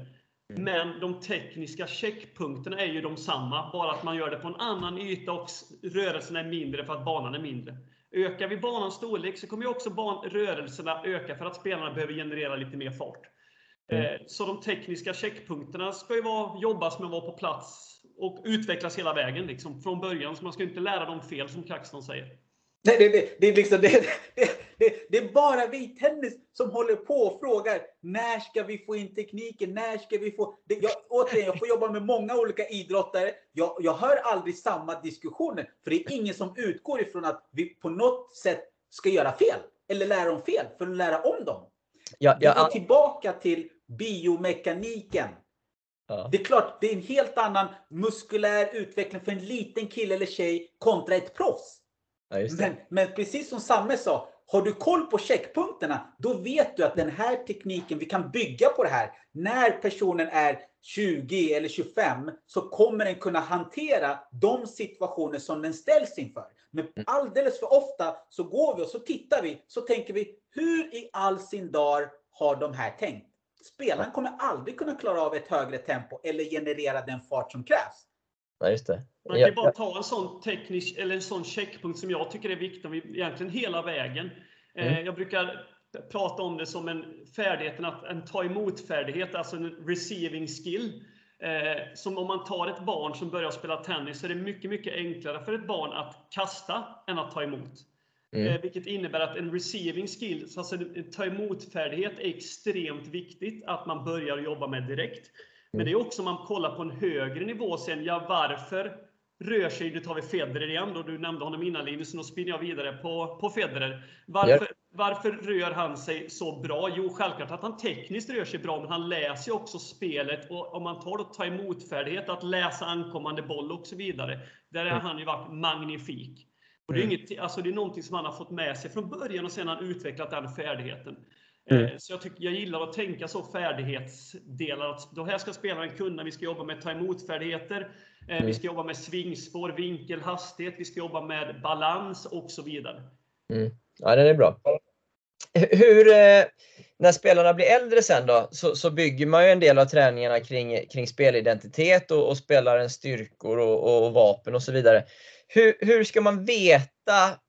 Men de tekniska checkpunkterna är ju de samma, bara att man gör det på en annan yta och rörelsen är mindre för att banan är mindre. Ökar vi banans storlek så kommer ju också ban- rörelserna öka för att spelarna behöver generera lite mer fart. Eh, Så de tekniska checkpunkterna ska ju vara, jobbas med att vara på plats och utvecklas hela vägen liksom, från början. Så man ska inte lära dem fel som Kaxton säger.
Nej, det, det, det, är liksom, det, det, det, det är bara vi tennis som håller på och frågar när ska vi få in tekniken? När ska vi få... Det, jag, återigen, jag får jobba med många olika idrottare. Jag, jag hör aldrig samma diskussioner. För det är ingen som utgår ifrån att vi på något sätt ska göra fel. Eller lära dem fel för att lära om dem.
Ja,
Vi går
ja,
tillbaka till biomekaniken.
ja.
Det är klart, det är en helt annan muskulär utveckling för en liten kille eller tjej kontra ett proffs.
ja.
Men, men precis som Samme sa, har du koll på checkpunkterna, då vet du att den här tekniken, vi kan bygga på det här. När personen är 20 eller 25 så kommer den kunna hantera de situationer som den ställs inför. Men alldeles för ofta så går vi och så tittar vi, så tänker vi, hur i all sin dar har de här tänkt? Spelaren kommer aldrig kunna klara av ett högre tempo eller generera den fart som krävs.
Ja, just det.
Man kan bara ta en sån teknisk, eller en sån checkpunkt som jag tycker är viktig, egentligen hela vägen. Eh,
Mm.
Jag brukar prata om det som en färdigheten, att en ta emot-färdighet, alltså en receiving skill. Eh, som om man tar ett barn som börjar spela tennis så är det mycket, mycket enklare för ett barn att kasta än att ta emot.
Mm.
Eh, vilket innebär att en receiving skill, alltså en ta emot-färdighet, är extremt viktigt att man börjar jobba med direkt. Men det är också om man kollar på en högre nivå sen, ja varför rör sig, nu tar vi Federer igen då, du nämnde honom innan Linus, så då spinner jag vidare på, på Federer. Varför, varför rör han sig så bra? Jo, självklart att han tekniskt rör sig bra, men han läser ju också spelet. Och om man tar då ta emot-färdighet, att läsa ankommande boll och så vidare, där har han ju varit magnifik. Och det, är
Mm.
inget, alltså det är någonting som han har fått med sig från början och sen har han utvecklat den färdigheten.
Mm.
Eh, Så jag, tycker, jag gillar att tänka så färdighetsdelar. Att då här ska spelaren kunna, vi ska jobba med ta emot-färdigheter, eh,
Mm.
vi ska jobba med svingspår, vinkel, hastighet, vi ska jobba med balans och så vidare.
Ja, den är bra. Hur, eh, när spelarna blir äldre sen då, så, så bygger man ju en del av träningarna kring, kring spelidentitet och, och spelarens styrkor och, och vapen och så vidare. Hur, hur ska man veta,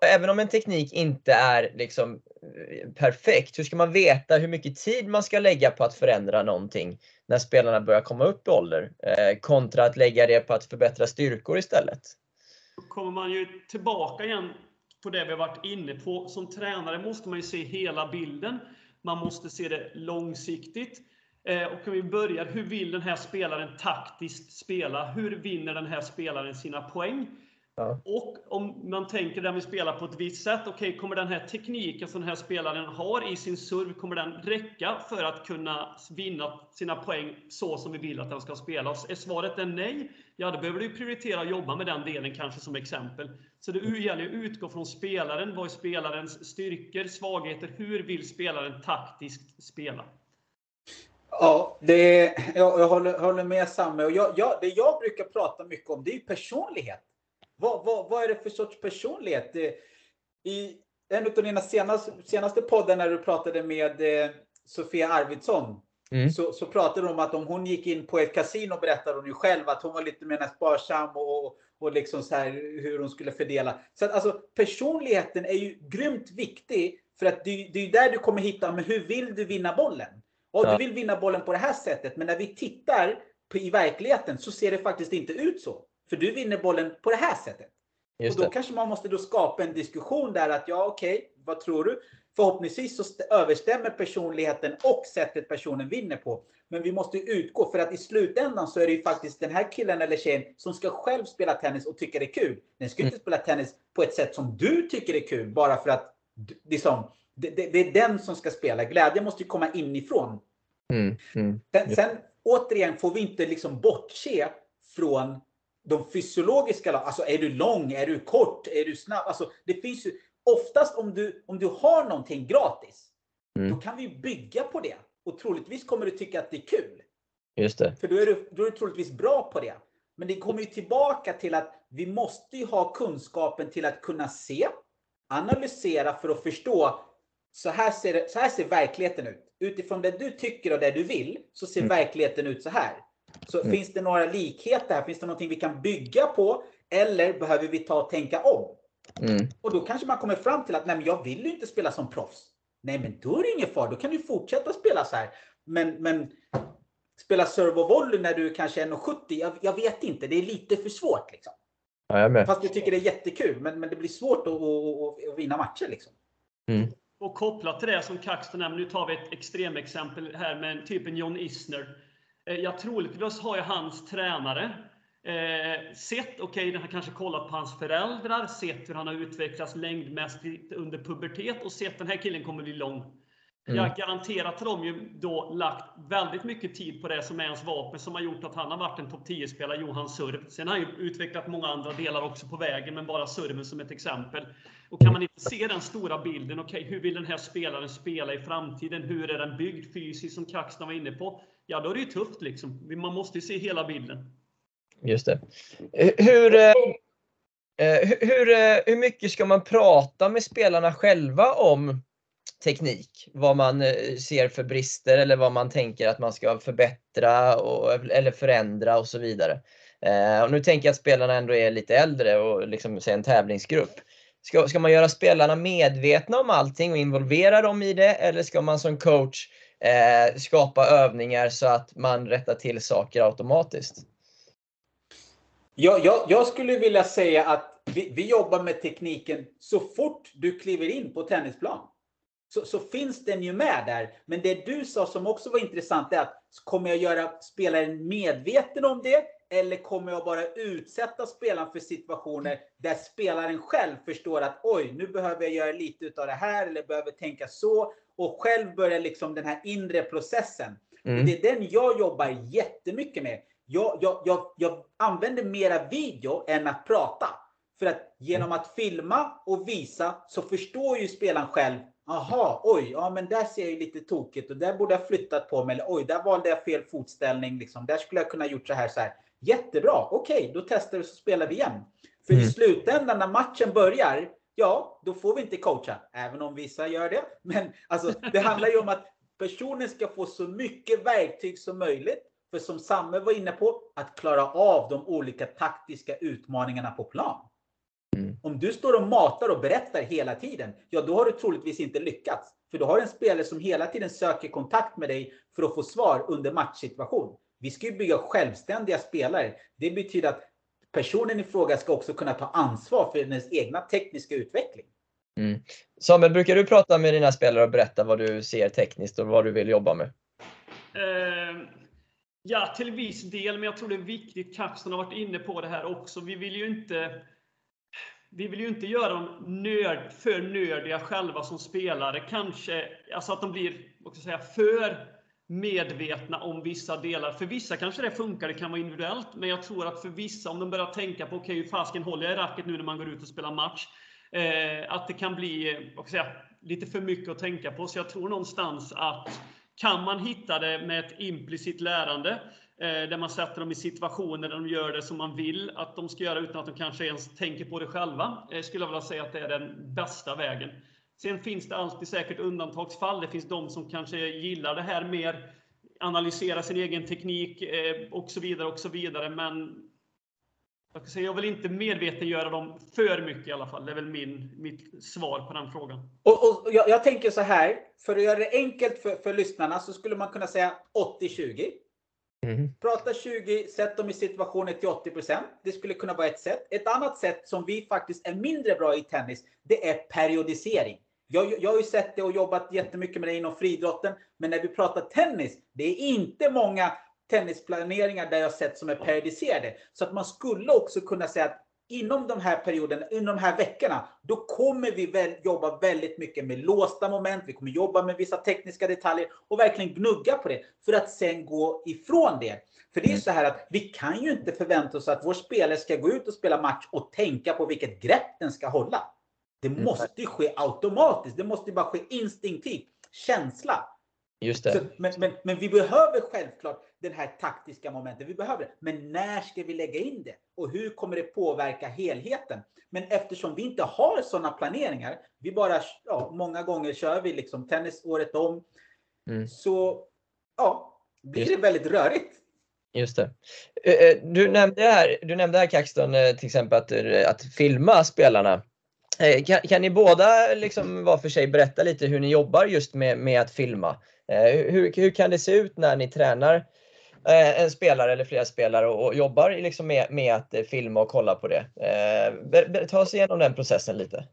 även om en teknik inte är liksom eh, perfekt, hur ska man veta hur mycket tid man ska lägga på att förändra någonting när spelarna börjar komma upp i ålder, eh, kontra att lägga det på att förbättra styrkor istället?
Då kommer man ju tillbaka igen på det vi har varit inne på. Som tränare måste man ju se hela bilden. Man måste se det långsiktigt. Eh, Och om vi börjar, hur vill den här spelaren taktiskt spela? Hur vinner den här spelaren sina poäng? Ja. Och om man tänker den vi spelar på ett visst sätt, okej, okay, kommer den här tekniken som den här spelaren har i sin serv, kommer den räcka för att kunna vinna sina poäng så som vi vill att den ska spela? Är svaret är nej, ja då behöver du prioritera att jobba med den delen kanske som exempel. Så det gäller att utgå från spelaren. Vad är spelarens styrkor, svagheter? Hur vill spelaren taktiskt spela?
Ja, det, jag, jag håller, håller med Samme. Och jag, jag, det jag brukar prata mycket om det är personlighet. Vad, vad, vad är det för sorts personlighet? I en av dina senaste, senaste podden när du pratade med eh, Sofia Arvidsson mm. så, så pratade du om att om hon gick in på ett kasino berättade hon ju själv att hon var lite mer sparsam och, och liksom så här hur hon skulle fördela. Så att alltså personligheten är ju grymt viktig för att det, det är där du kommer hitta, men hur vill du vinna bollen? Och ja. du vill vinna bollen på det här sättet, men när vi tittar på, i verkligheten så ser det faktiskt inte ut så. För du vinner bollen på det här sättet. Just och då det. kanske man måste då skapa en diskussion där att ja, okej, okay, vad tror du? Förhoppningsvis så överstämmer personligheten och sättet personen vinner på. Men vi måste utgå för att i slutändan så är det ju faktiskt den här killen eller tjejen som ska själv spela tennis och tycka det är kul. Den ska mm. inte spela tennis på ett sätt som du tycker är kul bara för att liksom, det, det, det är den som ska spela. Glädjen måste ju komma inifrån. Mm. Mm. Sen, sen återigen får vi inte liksom bortse från de fysiologiska, alltså är du lång, är du kort, är du snabb? Alltså det finns ju oftast om du, om du har någonting gratis, mm. då kan vi bygga på det. Och troligtvis kommer du tycka att det är kul.
Just det.
För då är, du, då är du troligtvis bra på det. Men det kommer ju tillbaka till att vi måste ju ha kunskapen till att kunna se, analysera för att förstå. Så här ser, det, så här ser verkligheten ut. Utifrån det du tycker och det du vill så ser mm. verkligheten ut så här. Så mm. finns det några likheter här? Finns det någonting vi kan bygga på? Eller behöver vi ta och tänka om? Mm. Och då kanske man kommer fram till att nej, men jag vill ju inte spela som proffs. Nej, men då är det ingen fara. Då kan du fortsätta spela så här. Men, men spela serve och volley när du kanske är 1,70. Jag, jag vet inte. Det är lite för svårt. Liksom.
Ja, jag.
Fast du tycker det är jättekul. Men, men det blir svårt att, att, att vinna matcher. Liksom.
Mm. Och kopplat till det som Kaxton nämner, nu tar vi ett extremexempel här med typ en John Isner. Eh, jag troligtvis har ju hans tränare eh, sett, okej, okay, den har kanske kollat på hans föräldrar, sett hur han har utvecklats längdmässigt under pubertet och sett den här killen kommer bli lång. Mm. Jag garanterar att de ju då lagt väldigt mycket tid på det som är hans vapen som har gjort att han har varit en topp 10-spelare, Johan Surv. Sen har han ju utvecklat många andra delar också på vägen, men bara serven som ett exempel. Och kan man inte se den stora bilden, okej, okay, hur vill den här spelaren spela i framtiden? Hur är den byggd fysiskt, som Kaxton var inne på? ja då är det ju tufft liksom. Man måste ju se hela bilden.
Just det. Hur, eh, eh, hur, eh, hur mycket ska man prata med spelarna själva om teknik? Vad man eh, ser för brister eller vad man tänker att man ska förbättra och, eller förändra och så vidare. Eh, och nu tänker jag att spelarna ändå är lite äldre och liksom en tävlingsgrupp. Ska, ska man göra spelarna medvetna om allting och involvera dem i det eller ska man som coach eh, skapa övningar så att man rättar till saker automatiskt?
Jag, jag, jag skulle vilja säga att vi, vi, jobbar med tekniken så fort du kliver in på tennisplan. Så, så, finns den ju med där. Men det du sa som också var intressant är att kommer jag göra spelaren medveten om det? Eller kommer jag bara utsätta spelaren för situationer där spelaren själv förstår att oj, nu behöver jag göra lite av det här eller behöver tänka så och själv börja liksom den här inre processen. Mm. Det är den jag jobbar jättemycket med. Jag, jag, jag, jag använder mera video än att prata. För att genom att filma och visa så förstår ju spelaren själv. Aha, oj, ja men där ser jag ju lite tokigt och där borde jag flyttat på mig. Eller oj, där valde jag fel fotställning. Liksom. Där skulle jag kunna gjort så här. Så här. Jättebra, okej, okay, då testar vi så spelar vi igen. För mm. i slutändan när matchen börjar ja, då får vi inte coacha, även om vissa gör det. Men alltså, det handlar ju om att personen ska få så mycket verktyg som möjligt. För som Samme var inne på, att klara av de olika taktiska utmaningarna på plan. Om du står och matar och berättar hela tiden, ja då har du troligtvis inte lyckats. För då har du en spelare som hela tiden söker kontakt med dig för att få svar under matchsituation. Vi ska ju bygga självständiga spelare. Det betyder att personen i fråga ska också kunna ta ansvar för den egna tekniska utveckling.
Mm. Samuel, brukar du prata med dina spelare och berätta vad du ser tekniskt och vad du vill jobba med?
Uh, ja, till viss del, men jag tror det är viktigt. Kapsen har varit inne på det här också. Vi vill ju inte vi vill ju inte göra dem nörd, för nördiga själva som spelare. Kanske alltså att de blir vad ska säga, för medvetna om vissa delar. För vissa kanske det funkar, det kan vara individuellt. Men jag tror att för vissa, om de börjar tänka på okej, okay, hur fasken håller jag i racket nu när man går ut och spelar match? Eh, att det kan bli vad ska säga, lite för mycket att tänka på. Så jag tror någonstans att kan man hitta det med ett implicit lärande, Eh, där man sätter dem i situationer där de gör det som man vill att de ska göra utan att de kanske ens tänker på det själva, eh, skulle jag vilja säga att det är den bästa vägen. Sen finns det alltid säkert undantagsfall. Det finns de som kanske gillar det här mer, analysera sin egen teknik eh, och så vidare och så vidare. Men jag, säga, jag vill inte medvetengöra dem för mycket i alla fall. Det är väl min, mitt svar på den frågan.
Och, och jag, jag, tänker så här, för att göra det enkelt för, för lyssnarna så skulle man kunna säga 80-20. Mm. Prata 20, sätt dem i situationer till 80% Det skulle kunna vara ett sätt. Ett annat sätt som vi faktiskt är mindre bra i tennis, det är periodisering. Jag, jag har ju sett det och jobbat jättemycket med det inom friidrotten. Men när vi pratar tennis, det är inte många tennisplaneringar där jag sett som är periodiserade. Så att man skulle också kunna säga att inom de här perioderna, inom de här veckorna, då kommer vi väl jobba väldigt mycket med låsta moment. Vi kommer jobba med vissa tekniska detaljer och verkligen gnugga på det för att sen gå ifrån det. För det är mm. så här att vi kan ju inte förvänta oss att vår spelare ska gå ut och spela match och tänka på vilket grepp den ska hålla. Det mm. måste ske automatiskt. Det måste bara ske instinktivt. Känsla.
Just det. Så,
men, men, men, vi behöver självklart den här taktiska momentet. Vi behöver det. Men när ska vi lägga in det? Och hur kommer det påverka helheten? Men eftersom vi inte har sådana planeringar. Vi bara, ja, många gånger kör vi liksom tennis året om. Mm. Så ja, blir Just. det väldigt rörigt.
Just det. Eh, eh, du nämnde här, du nämnde här Kaxton eh, till exempel att, att filma spelarna. Eh, kan, kan, ni båda liksom var för sig berätta lite hur ni jobbar just med, med att filma? Eh, hur, hur kan det se ut när ni tränar eh, en spelare eller flera spelare och, och jobbar liksom med, med att filma och kolla på det? Ta oss igenom den processen lite.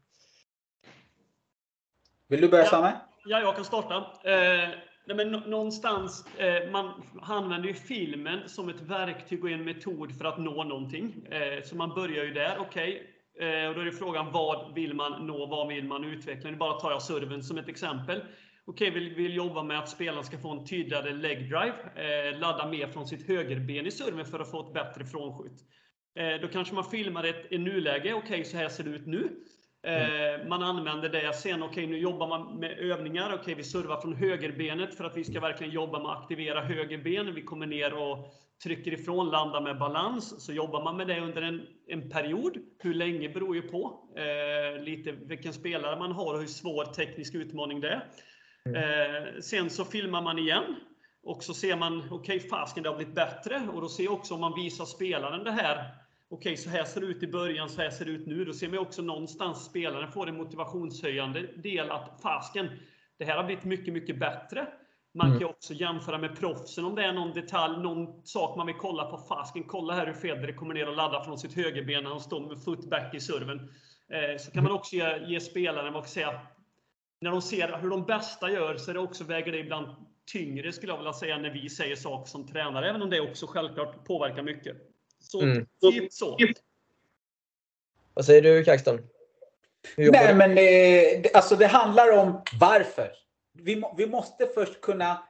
Vill du börja Sami?
Ja, jag kan starta. Eh, nej, men någonstans, eh, man använder ju filmen som ett verktyg och en metod för att nå någonting. Eh, så man börjar ju där. Okej, okay Eh, och då är det frågan vad vill man nå, vad vill man utveckla? Nu bara tar jag serven som ett exempel. Okej, vi vill jobba med att spelaren ska få en tydligare leg drive, eh, ladda mer från sitt högerben i serven för att få ett bättre frånskjut. Eh, då kanske man filmar ett i nuläge. Okej, så här ser det ut nu. Mm. Man använder det sen. Okej, nu jobbar man med övningar. Okej, vi servar från högerbenet för att vi ska verkligen jobba med att aktivera högerben. Vi kommer ner och trycker ifrån, landar med balans. Så jobbar man med det under en, en period. Hur länge beror ju på eh, lite vilken spelare man har och hur svår teknisk utmaning det är. Mm. Eh, sen så filmar man igen. Och så ser man, okej, okay, fasken det har blivit bättre. Och då ser också om man visar spelaren det här. Okej, okay, så här ser det ut i början, så här ser det ut nu. Då ser man också någonstans spelaren får en motivationshöjande del att fasken, det här har blivit mycket, mycket bättre. Man mm. kan också jämföra med proffsen om det är någon detalj, någon sak man vill kolla på. Fasken, kolla här hur Federer kommer ner och laddar från sitt högerben när han står med footback i serven. Eh, så kan man också ge, ge spelaren, vad säga, när de ser hur de bästa gör så är det också väger det ibland tyngre skulle jag vilja säga när vi säger saker som tränare, även om det också självklart påverkar mycket. Så mm. typ så.
Vad säger du Kaxton?
Nej, men det, alltså det handlar om varför vi, vi måste först kunna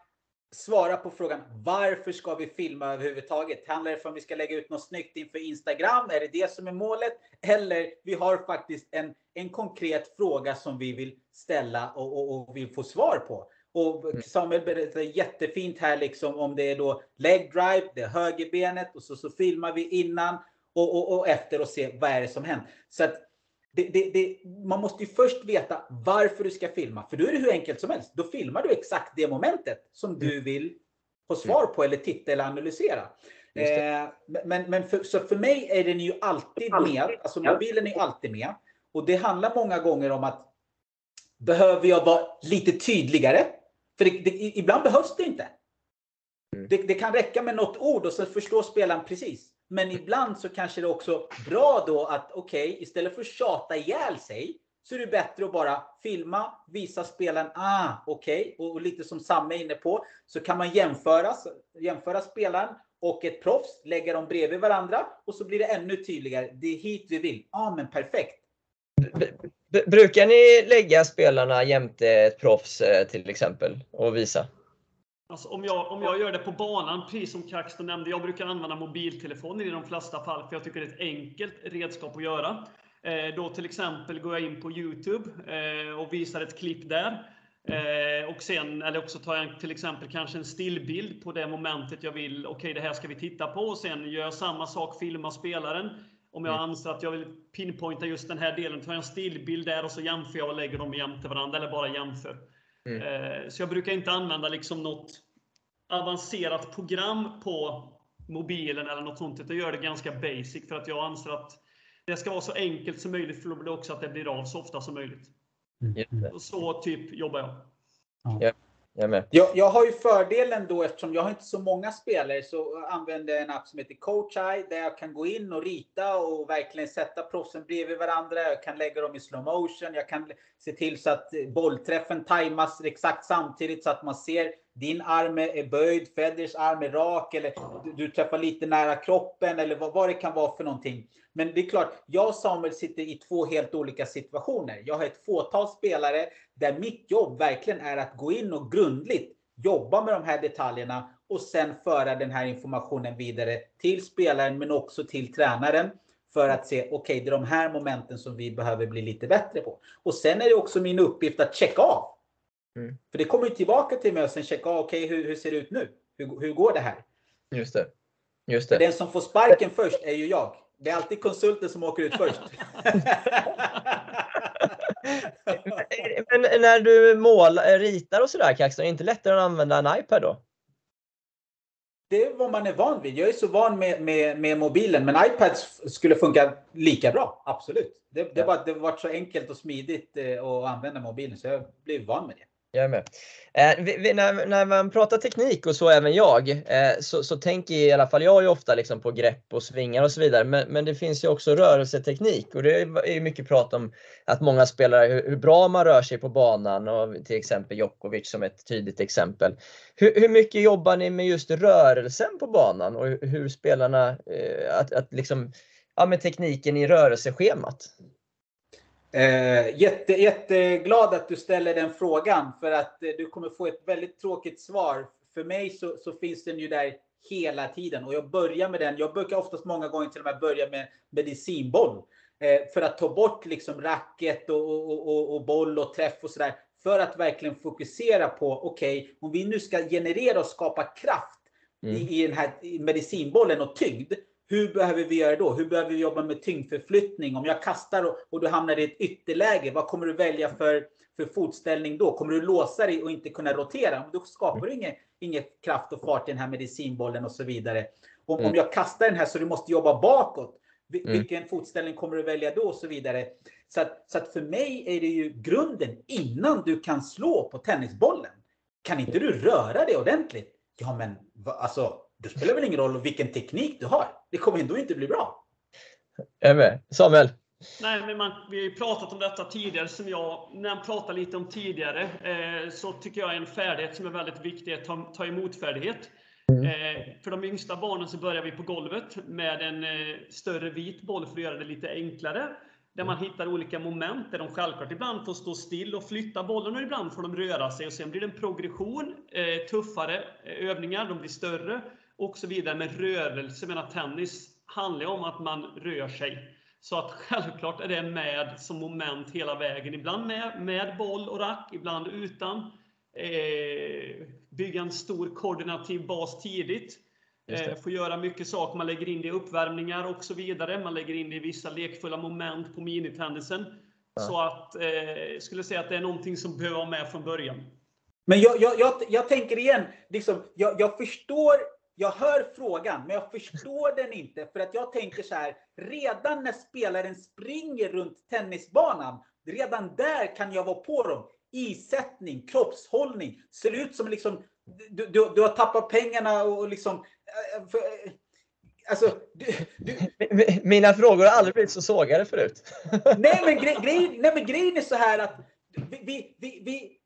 svara på frågan varför ska vi filma överhuvudtaget? Handlar det om att vi ska lägga ut något snyggt inför Instagram? Är det det som är målet? Eller vi har faktiskt en, en konkret fråga som vi vill ställa och, och, och vill få svar på. Och mm. Samuel berättade jättefint här liksom om det är då leg drive, det är högerbenet och så, så filmar vi innan och, och, och efter och se vad är det som hänt. Så att det, det, det, man måste ju först veta varför du ska filma. För då är det hur enkelt som helst. Då filmar du exakt det momentet som du mm. vill få svar på eller titta eller analysera. Eh, men men för, så för mig är den ju alltid med. Alltså mobilen är alltid med. Och det handlar många gånger om att behöver jag vara lite tydligare? För det, det, ibland behövs det inte. Mm. Det, det, kan räcka med något ord och så förstår spelaren precis. Men ibland så kanske det är också bra då att okej, okay, istället för att tjata ihjäl sig så är det bättre att bara filma, visa spelaren, ah, okej, okay. och, och, lite som Samme är inne på, så kan man jämföra, jämföra spelaren och ett proffs, lägga dem bredvid varandra och så blir det ännu tydligare. Det är hit vi vill. Ja, ah, men perfekt.
Brukar ni lägga spelarna jämte ett proffs eh, till exempel och visa?
Alltså, om, jag, om jag gör det på banan, precis som Kaxton nämnde, jag brukar använda mobiltelefonen i de flesta fall, för jag tycker det är ett enkelt redskap att göra. Eh, då till exempel går jag in på Youtube eh, och visar ett klipp där. Eh, och sen, eller också tar jag till exempel kanske en stillbild på det momentet jag vill, okej okay, det här ska vi titta på. Och sen gör jag samma sak, filmar spelaren. Om jag mm. anser att jag vill pinpointa just den här delen, tar jag en stillbild där och så jämför jag och lägger dem jämte varandra, eller bara jämför. Mm. Eh, så jag brukar inte använda liksom något avancerat program på mobilen eller något sånt. Jag gör det ganska basic för att jag anser att det ska vara så enkelt som möjligt för då blir det också att det blir av så ofta som möjligt. Mm. Så typ jobbar jag.
Ja. Jag, med.
Jag, jag har ju fördelen då, eftersom jag har inte så många spelare, så använder jag en app som heter CoachEye där jag kan gå in och rita och verkligen sätta proffsen bredvid varandra. Jag kan lägga dem i slow motion. Jag kan se till så att bollträffen tajmas exakt samtidigt så att man ser din arm är böjd, Federers arm är rak eller du, du träffar lite nära kroppen eller vad, vad det kan vara för någonting. Men det är klart, jag och Samuel sitter i två helt olika situationer. Jag har ett fåtal spelare där mitt jobb verkligen är att gå in och grundligt jobba med de här detaljerna och sen föra den här informationen vidare till spelaren men också till tränaren för att se, okej, okay, det är de här momenten som vi behöver bli lite bättre på. Och sen är det också min uppgift att checka av. Mm. För det kommer ju tillbaka till mig och sen checka av, okej, okay, hur, hur ser det ut nu? Hur, hur går det här?
Just det. Just det.
Den som får sparken först är ju jag. Det är alltid konsulten som åker ut först.
Men när du målar, ritar och sådär Kaxton, är det inte lättare att använda en iPad då?
Det är vad man är van vid. Jag är så van med, med, med mobilen, men iPad skulle funka lika bra. Absolut. Det, det, ja. var, det var så enkelt och smidigt eh, att använda mobilen, så jag blev van med det.
Jag är med. Eh, vi, vi, när, när, man pratar teknik och så även jag, eh, så, så, tänker i alla fall jag ju ofta liksom på grepp och svingar och så vidare. Men, men det finns ju också rörelseteknik och det är ju mycket prat om att många spelare, hur, hur, bra man rör sig på banan och till exempel Djokovic som ett tydligt exempel. Hur, hur mycket jobbar ni med just rörelsen på banan och hur, hur spelarna, eh, att, att liksom, ja, med tekniken i rörelseschemat?
Eh, jätte, jätteglad att du ställer den frågan för att eh, du kommer få ett väldigt tråkigt svar. För mig så, så, finns den ju där hela tiden och jag börjar med den. Jag brukar oftast många gånger till och med börja med medicinboll eh, för att ta bort liksom racket och, och, och, och boll och träff och sådär. För att verkligen fokusera på, okej, okay, om vi nu ska generera och skapa kraft mm. i, i den här medicinbollen och tyngd, hur behöver vi göra då? Hur behöver vi jobba med tyngdförflyttning? Om jag kastar och, du hamnar i ett ytterläge, vad kommer du välja för, för fotställning då? Kommer du låsa dig och inte kunna rotera? Då skapar du ingen, ingen kraft och fart i den här medicinbollen och så vidare. Om, mm. om jag kastar den här så du måste jobba bakåt, mm. vilken mm. fotställning kommer du välja då och så vidare. Så att, så att för mig är det ju grunden innan du kan slå på tennisbollen. Kan inte du röra dig ordentligt? Ja, men alltså, det spelar väl ingen roll vilken teknik du har. Det kommer ändå inte bli bra.
Jag är med. Samuel?
Nej, men man, vi har ju pratat om detta tidigare, som jag när pratade lite om tidigare, eh, så tycker jag en färdighet som är väldigt viktig är ta, ta emot-färdighet. Mm. Eh, för de yngsta barnen så börjar vi på golvet med en eh, större vit boll för att göra det lite enklare. Där man hittar olika moment där de självklart ibland får stå still och flytta bollen och ibland får de röra sig. Och Sen blir det en progression, eh, tuffare eh, övningar, de blir större och så vidare. Men rörelse, menar tennis, handlar om att man rör sig. Så att självklart är det med som moment hela vägen. Ibland med, med boll och rack, ibland utan. Eh, bygga en stor koordinativ bas tidigt. Eh, får göra mycket saker. Man lägger in det i uppvärmningar och så vidare. Man lägger in det i vissa lekfulla moment på minitennisen. Ja. Så att, eh, skulle säga att det är någonting som behöver vara med från början.
Men jag, jag, jag, jag tänker igen, liksom, jag, jag förstår jag hör frågan, men jag förstår den inte. För att jag tänker så här, redan när spelaren springer runt tennisbanan, redan där kan jag vara på dem. Isättning, kroppshållning, ser ut som liksom, du, du, du har tappat pengarna och liksom... Eh, för, eh, alltså, du,
du... Mina frågor har aldrig blivit så sågade förut.
nej, men grej, grej, nej, men grejen är så här att vi, vi, vi,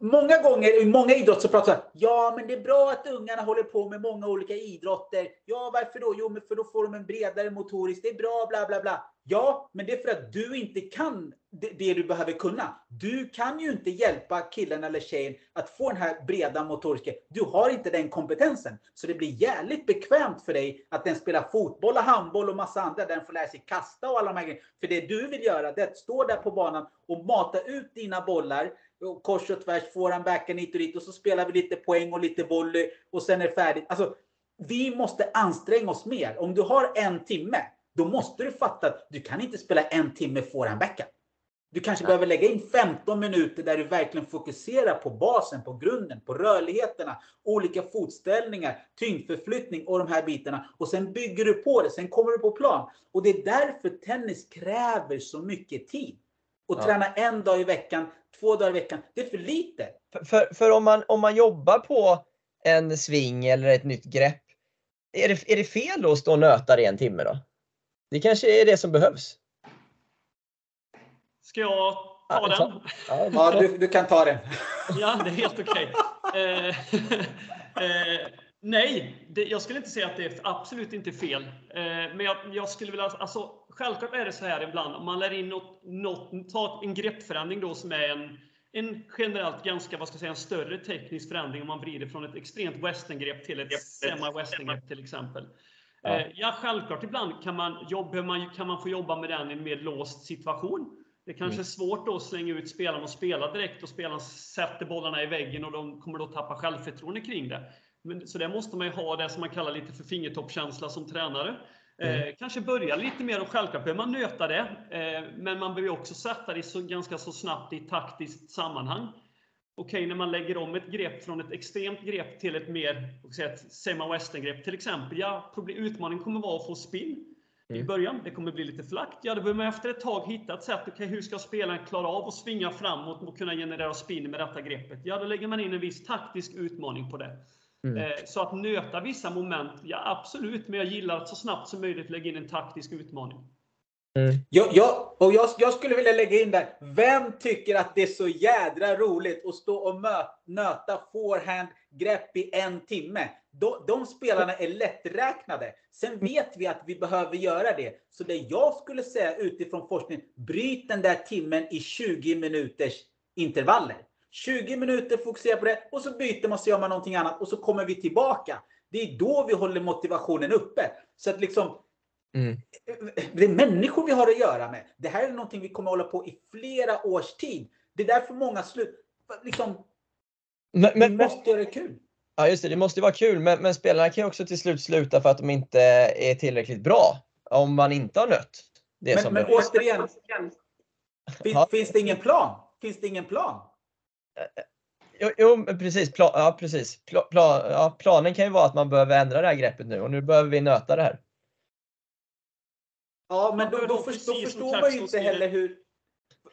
många gånger i många idrotter så pratar man ja men det är bra att ungarna håller på med många olika idrotter. Ja varför då? Jo men för då får de en bredare motorisk. Det är bra bla bla bla. Ja, men det är för att du inte kan det, det du behöver kunna. Du kan ju inte hjälpa killen eller tjejen att få den här breda motoriska. Du har inte den kompetensen. Så det blir jävligt bekvämt för dig att den spelar fotboll och handboll och massa andra där den får lära sig kasta och alla de här grejerna. För det du vill göra det är att stå där på banan och mata ut dina bollar kors och tvärs, forehand, backhand hit och dit och så spelar vi lite poäng och lite volley och sen är det färdigt. Alltså, vi måste anstränga oss mer. Om du har en timme, då måste du fatta att du kan inte spela en timme forehand, backhand. Du kanske behöver lägga in 15 minuter där du verkligen fokuserar på basen, på grunden, på rörligheterna, olika fotställningar, tyngdförflyttning och de här bitarna. Och sen bygger du på det, sen kommer du på plan. Och det är därför tennis kräver så mycket tid. Och
Ja.
träna en dag i veckan, två dagar i veckan, det är för lite.
För, för, för om, man, om man jobbar på en sving eller ett nytt grepp, är det, är det fel då att stå och nöta det i en timme då? Det kanske är det som behövs.
Ska jag ta
Ja,
den?
Ja,
du, du kan ta den.
Ja, det är helt okej. Eh, eh, nej, det, jag skulle inte säga att det är absolut inte fel. Eh, men jag, jag skulle vilja, alltså, självklart är det så här ibland, om man lär in något, något ta en greppförändring då som är en, en generellt ganska, vad ska jag säga, en större teknisk förändring om man vrider från ett extremt westerngrepp till ett semi-westerngrepp till exempel.
Ja.
Eh, Ja, självklart ibland kan man, jobba, man, kan man få jobba med den i en mer låst situation. Det kanske
Mm.
är svårt då att slänga ut spelarna och spela direkt och spelaren sätter bollarna i väggen och de kommer då tappa självförtroende kring det. Men, så där måste man ju ha det som man kallar lite för fingertoppskänsla som tränare.
Mm.
Eh, kanske börja lite mer och självklart behöver man nöta det. Eh, men man behöver också sätta det så, ganska så snabbt i taktiskt sammanhang. Okej, när man lägger om ett grepp från ett extremt grepp till ett mer ett semi-western-grepp till exempel. Ja, utmaningen kommer vara att få spinn i
Mm.
början. Det kommer bli lite flackt. Ja, då behöver man efter ett tag hitta ett sätt. Okej, hur ska spelaren klara av att svinga framåt och kunna generera spinn med detta greppet? Ja, då lägger man in en viss taktisk utmaning på det.
Mm.
Eh, Så att nöta vissa moment, ja absolut, men jag gillar att så snabbt som möjligt lägga in en taktisk utmaning.
Jag, jag, och jag, jag skulle vilja lägga in där. Vem tycker att det är så jädra roligt att stå och mö, nöta forehand-grepp i en timme? De, de spelarna är lätträknade. Sen vet vi att vi behöver göra det. Så det jag skulle säga utifrån forskningen, bryt den där timmen i 20 minuters intervaller. 20 minuter fokusera på det och så byter man så gör man någonting annat och så kommer vi tillbaka. Det är då vi håller motivationen uppe. Så att liksom
Mm.
det är människor vi har att göra med. Det här är någonting vi kommer hålla på i flera års tid. Det är därför många slut... Liksom,
Men,
vi
men, men,
måste göra det kul.
ja, just det, det måste ju vara kul, men, men spelarna kan ju också till slut sluta för att de inte är tillräckligt bra. Om man inte har nött. Det
Men,
som
men
behövs.
återigen, finns,
Ja.
finns det ingen plan? Finns det ingen plan?
Jo, jo men precis. Pla, ja, precis. Pla, pla, ja, planen kan ju vara att man behöver ändra det här greppet nu och nu behöver vi nöta det här.
Ja, men då, då,
ha
för,
precis
då förstår man ju inte heller hur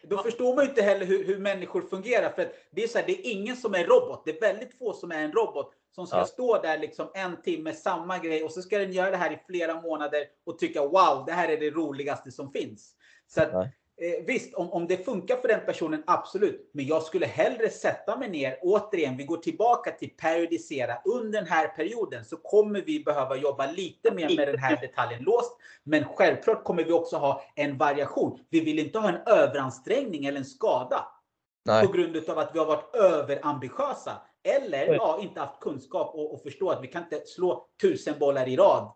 då förstår man ju inte heller hur, hur människor fungerar. För att det är så här, det är ingen som är robot. Det är väldigt få som är en robot som ska
Ja.
stå där liksom en timme, samma grej och så ska den göra det här i flera månader och tycka wow, det här är det roligaste som finns. Så att. Eh, visst, om, om det funkar för den personen, absolut. Men jag skulle hellre sätta mig ner. Återigen, vi går tillbaka till periodisera. Under den här perioden så kommer vi behöva jobba lite mer med den här detaljen låst. Men självklart kommer vi också ha en variation. Vi vill inte ha en överansträngning eller en skada
Nej.
på grund av att vi har varit överambitiösa. Eller ja, inte haft kunskap och, och förstå att vi kan inte slå tusen bollar i rad.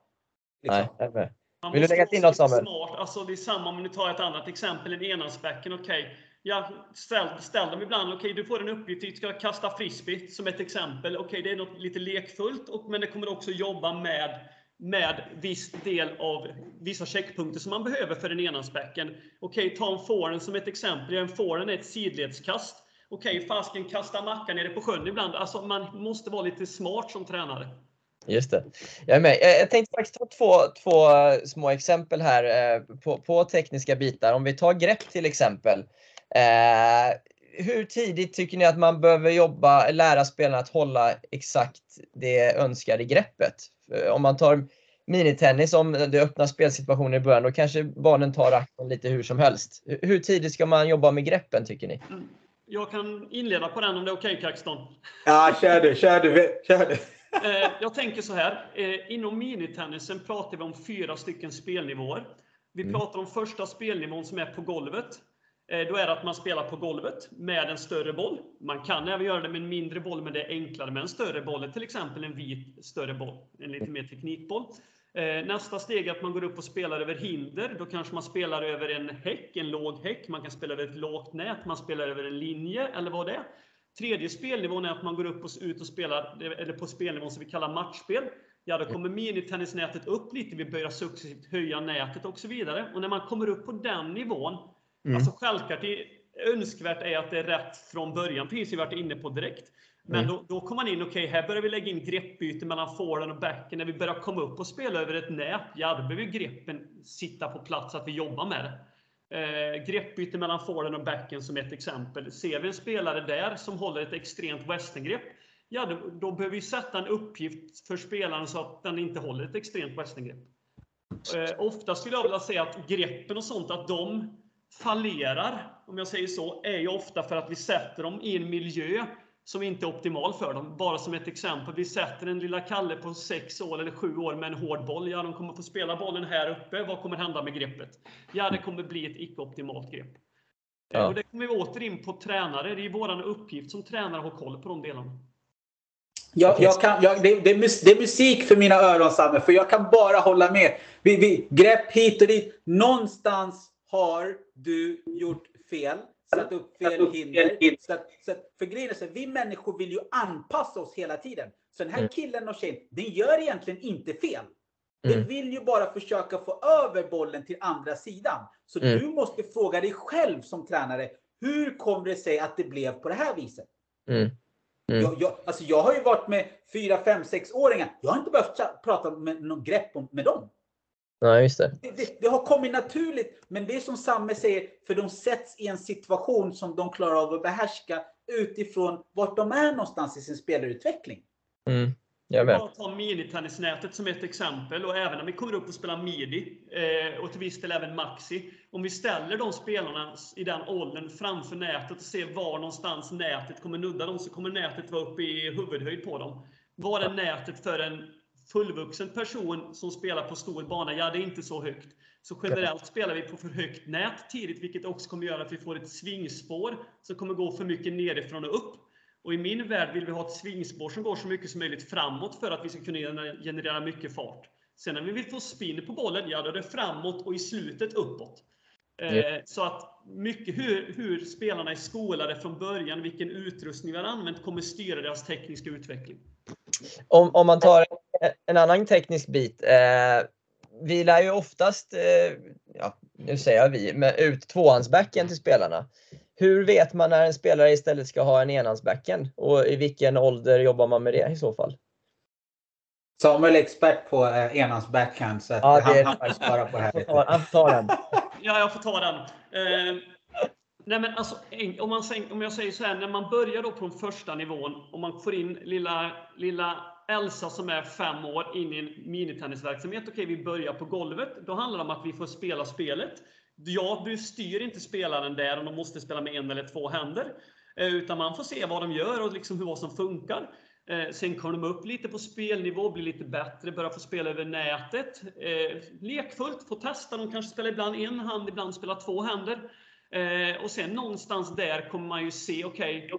Liksom.
Nej.
Man
Vill du lägga till något, Samuel?
Smart. Alltså, det är samma om du tar ett annat exempel, en enhandsbacken. Okej, jag ställ, ställ dem ibland. Okej, du får en uppgift, du ska kasta frisbee som ett exempel. Okej, det är något lite lekfullt, och, men det kommer också jobba med med viss del av vissa checkpunkter som man behöver för en enhandsbacken. Okej, ta en forehand som ett exempel. En forehand är ett sidledskast. Okej, fasken kasta macka nere på sjön ibland. Alltså, man måste vara lite smart som tränare.
Just det. Jag är med. Jag, tänkte faktiskt ta två, två eh, små exempel här eh, på, på tekniska bitar. Om vi tar grepp till exempel. Eh, hur tidigt tycker ni att man behöver jobba, lära spelarna att hålla exakt det önskade greppet? För Om man tar minitennis, om det öppnar spelsituationer i början, då kanske barnen tar racken lite hur som helst. Hur- tidigt ska man jobba med greppen tycker ni?
Jag kan inleda på den om det är okej, Kaxton.
Ja, kör du, kör du, kör du.
Eh, jag tänker så här. Eh, inom minitennisen pratar vi om fyra stycken spelnivåer. Vi
Mm.
pratar om första spelnivån som är på golvet. Eh, Då är det att man spelar på golvet med en större boll. Man kan även göra det med en mindre boll, men det är enklare med en större boll. Till exempel en vit större boll, en lite mer teknikboll. Nästa steg är att man går upp och spelar över hinder. Då kanske man spelar över en häck, en låg häck. Man kan spela över ett lågt nät, man spelar över en linje eller vad det är. Tredje spelnivån är att man går upp och ut och spelar, eller på spelnivån som vi kallar matchspel. Ja, då kommer minitennisnätet upp lite. Vi börjar successivt höja nätet och så vidare. Och när man kommer upp på den nivån,
Mm.
alltså självklart, är önskvärt är att det är rätt från början, precis vi varit inne på direkt. Men
Mm.
då, då kommer man in, okej, här börjar vi lägga in greppbyte mellan forehand och backhand. När vi börjar komma upp och spela över ett nät, ja, då behöver greppen sitta på plats, att vi jobbar med det. Eh, greppbyte mellan forehand och backhand som ett exempel. Ser vi en spelare där som håller ett extremt westerngrepp, ja, då, då behöver vi sätta en uppgift för spelaren så att den inte håller ett extremt westerngrepp. Eh, ofta skulle jag vilja säga att greppen och sånt, att de fallerar, om jag säger så, är ju ofta för att vi sätter dem i en miljö som inte är optimal för dem. Bara som ett exempel, vi sätter en lilla Kalle på 6 år eller 7 år med en hård boll. Ja, de kommer få spela bollen här uppe. Vad kommer hända med greppet? Ja, det kommer bli ett icke-optimalt grepp.
Ja.
Och det kommer vi åter in på tränare. Det är vår uppgift som tränare att ha koll på de delarna.
Jag, jag kan, jag, det, det är musik för mina öron, Samme, för jag kan bara hålla med. Vi, vi, grepp hit och dit. Någonstans har du gjort fel. Satt upp fel hinder. Så att, så att, för grejen är så vi människor vill ju anpassa oss hela tiden. Så den här
Mm.
killen och tjejen, den gör egentligen inte fel. Den
Mm.
vill ju bara försöka få över bollen till andra sidan. Så
Mm.
du måste fråga dig själv som tränare, hur kommer det sig att det blev på det här viset?
Mm. Mm.
Jag, jag, alltså jag har ju varit med 4, 5, 6-åringar. Jag har inte behövt prata med någon grepp om, med dem.
Nej, just det.
Det, det, det har kommit naturligt. Men det är som Samme säger, för de sätts i en situation som de klarar av att behärska utifrån vart de är någonstans i sin spelarutveckling.
Mm. Jag med.
Bara ta minitennisnätet som ett exempel och även när vi kommer upp och spelar midi eh, och till viss del även maxi. Om vi ställer de spelarna i den åldern framför nätet och ser var någonstans nätet kommer nudda dem så kommer nätet vara uppe i huvudhöjd på dem. Var är nätet för en fullvuxen person som spelar på stor bana? Ja, det är inte så högt. Så generellt spelar vi på för högt nät tidigt, vilket också kommer göra att vi får ett svingspår som kommer gå för mycket nerifrån och upp. Och i min värld vill vi ha ett svingspår som går så mycket som möjligt framåt för att vi ska kunna gener- generera mycket fart. Sen när vi vill få spin på bollen, ja då är det framåt och i slutet uppåt. Eh. Så att mycket hur, hur spelarna är skolade från början, vilken utrustning vi har använt, kommer styra deras tekniska utveckling.
Om, om man tar en, en annan teknisk bit. Eh, vi lär ju oftast, eh, ja, nu säger jag vi, men ut tvåhandsbacken till spelarna. Hur vet man när en spelare istället ska ha en enhandsbacken? Och i vilken ålder jobbar man med det i så fall?
Samuel är expert på eh, enhands backhand så att
Ja,
han, han får svara på det
Jag
här.
jag tar den.
Ja, jag får ta den. Eh, nej men alltså, om, man, säger- om jag säger så här, när man börjar då på den första nivån och man får in lilla, lilla Elsa som är fem år in i en minitennisverksamhet. Okej, vi börjar på golvet. Då handlar det om att vi får spela spelet. Ja, du styr inte spelaren där om de måste spela med en eller två händer. Eh, utan man får se vad de gör och liksom hur vad som funkar. Eh, sen kommer de upp lite på spelnivå, blir lite bättre, börjar få spela över nätet. Eh, lekfullt, få testa. De kanske spelar ibland en hand, ibland spelar två händer. Och sen någonstans där kommer man ju se, okej,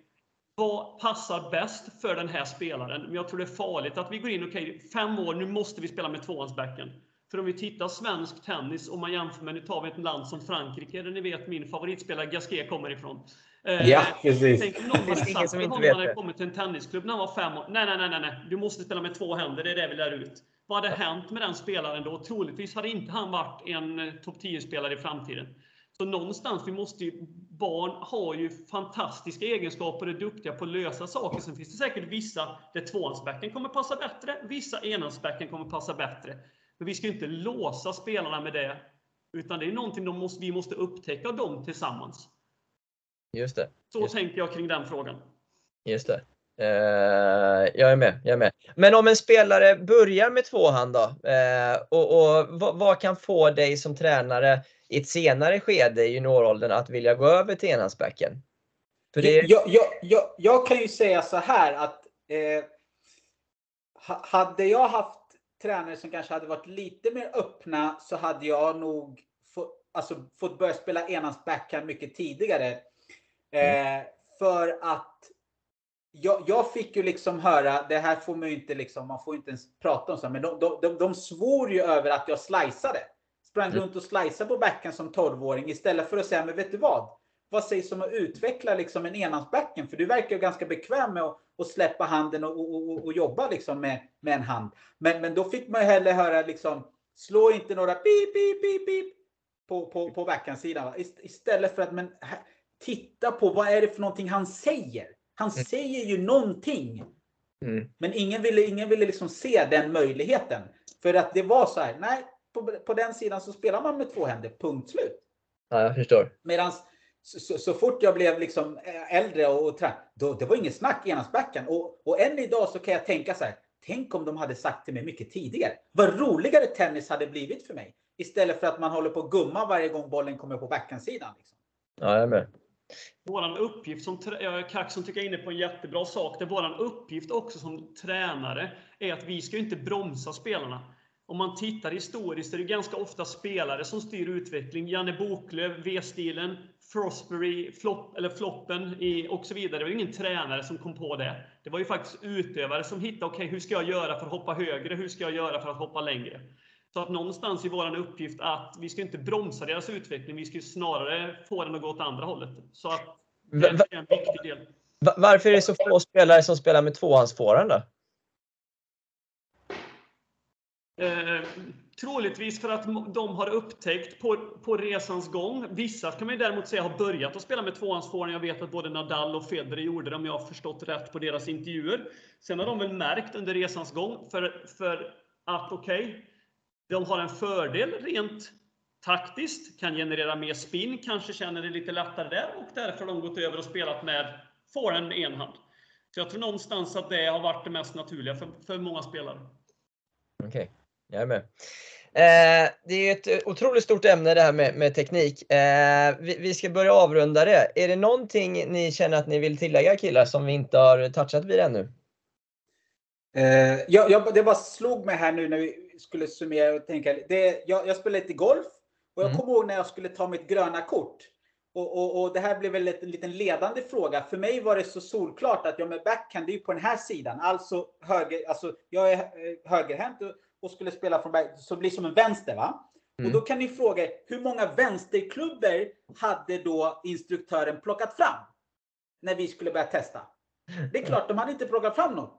vad passar bäst för den här spelaren? Men jag tror det är farligt att vi går in, okej, fem år, nu måste vi spela med tvåhandsbacken. För om vi tittar svensk tennis, om man jämför med, nu tar vi ett land som Frankrike, där ni vet min favoritspelare Gasquet kommer ifrån. Eh,
Ja, precis.
Tänk om någon hade sagt
som
till
inte
honom
vet
när han kommit till en tennisklubb när han var fem år. Nej, nej, nej, nej, nej. Du måste spela med två händer. Det är det vi lär ut. Vad hade hänt med den spelaren då? Troligtvis hade inte han varit en eh, topp 10-spelare i framtiden. Så någonstans, vi måste ju, barn har ju fantastiska egenskaper och är duktiga på att lösa saker. Sen finns det säkert vissa där tvåhandsbacken kommer passa bättre, vissa enhandsbacken kommer passa bättre. Men vi ska inte låsa spelarna med det. Utan det är någonting de måste, vi måste upptäcka dem tillsammans.
Just det.
Så
Just.
tänker jag kring den frågan.
Just det. Eh, jag är med. Jag är med. Men om en spelare börjar med tvåhand då? Eh, och, och vad, vad kan få dig som tränare i ett senare skede i junioråldern att vilja gå över till enhandsbacken? För det,
Jag, jag, jag, jag kan ju säga så här att eh, ha- hade jag haft tränare som kanske hade varit lite mer öppna så hade jag nog alltså, fått börja spela enhands backhand mycket tidigare. Eh, för att jag, jag, fick ju liksom höra, det här får man ju inte liksom, man får inte ens prata om så, men de, de, de, de svor ju över att jag sliceade. Sprang runt och sliceade på backhand som 12-åring istället för att säga, men vet du vad? Vad sägs om att utveckla liksom en enhandsbacken? För du verkar ju ganska bekväm med att, att släppa handen och, och, och, och, jobba liksom med, med en hand. Men, men då fick man ju hellre höra liksom, slå inte några pip, pip, pip, pip på, på, på backhandsidan. Istället för att men, titta på vad är det för någonting han säger. Han mm. säger ju någonting. Mm. Men ingen ville, ingen ville liksom se den möjligheten. För att det var så här, nej, på, på den sidan så spelar man med två händer, punkt slut.
Ja, jag förstår.
Medan så, så, så, fort jag blev liksom äldre och, och då, det var inget snack enhandsbacken. Och, och än idag så kan jag tänka så här, tänk om de hade sagt till mig mycket tidigare. Vad roligare tennis hade blivit för mig. Istället för att man håller på att gumma varje gång bollen kommer på backhandsidan. Liksom.
Ja, jag är med.
Vår uppgift som Kaxon tycker jag är inne på en jättebra sak. Det vår uppgift också som tränare är att vi ska inte bromsa spelarna. Om man tittar historiskt är det ganska ofta spelare som styr utveckling. Janne Boklöv, V-stilen, Frosbury, flop, eller floppen i, och så vidare. Det var ingen tränare som kom på det. Det var ju faktiskt utövare som hittade, okej, okay, hur ska jag göra för att hoppa högre? Hur ska jag göra för att hoppa längre? Så att någonstans är vår uppgift att vi ska inte bromsa deras utveckling, vi ska snarare få den att gå åt andra hållet. Så att det är en viktig del.
Varför är det så få spelare som spelar med tvåhandsforehand då?
Eh, troligtvis för att de har upptäckt på, på resans gång. Vissa kan man däremot säga har börjat att spela med tvåhandsforehand. Jag vet att både Nadal och Federer gjorde det om jag har förstått rätt på deras intervjuer. Sen har de väl märkt under resans gång för, för att okej, okay, de har en fördel rent taktiskt, kan generera mer spin, kanske känner det lite lättare där och därför har de gått över och spelat med forehand med en hand. Så jag tror någonstans att det har varit det mest naturliga för, för många spelare.
Okej, okay jag är med. Eh, det är ett otroligt stort ämne det här med, med teknik. Eh, vi, vi, ska börja avrunda det. Är det någonting ni känner att ni vill tillägga killar som vi inte har touchat vid ännu?
Eh, jag, jag, det bara slog mig här nu när vi skulle summera och tänka. Det, jag, jag spelar lite golf och jag mm. kommer ihåg när jag skulle ta mitt gröna kort. Och, och, och det här blev väl en liten ledande fråga. För mig var det så solklart att jag med backhand, det är ju på den här sidan. Alltså, höger, alltså jag är eh, högerhänt och, och skulle spela från back, så blir som en vänster. va? Mm. Och då kan ni fråga, hur många vänsterklubbor hade då instruktören plockat fram? När vi skulle börja testa. Det är klart, de hade inte plockat fram någon.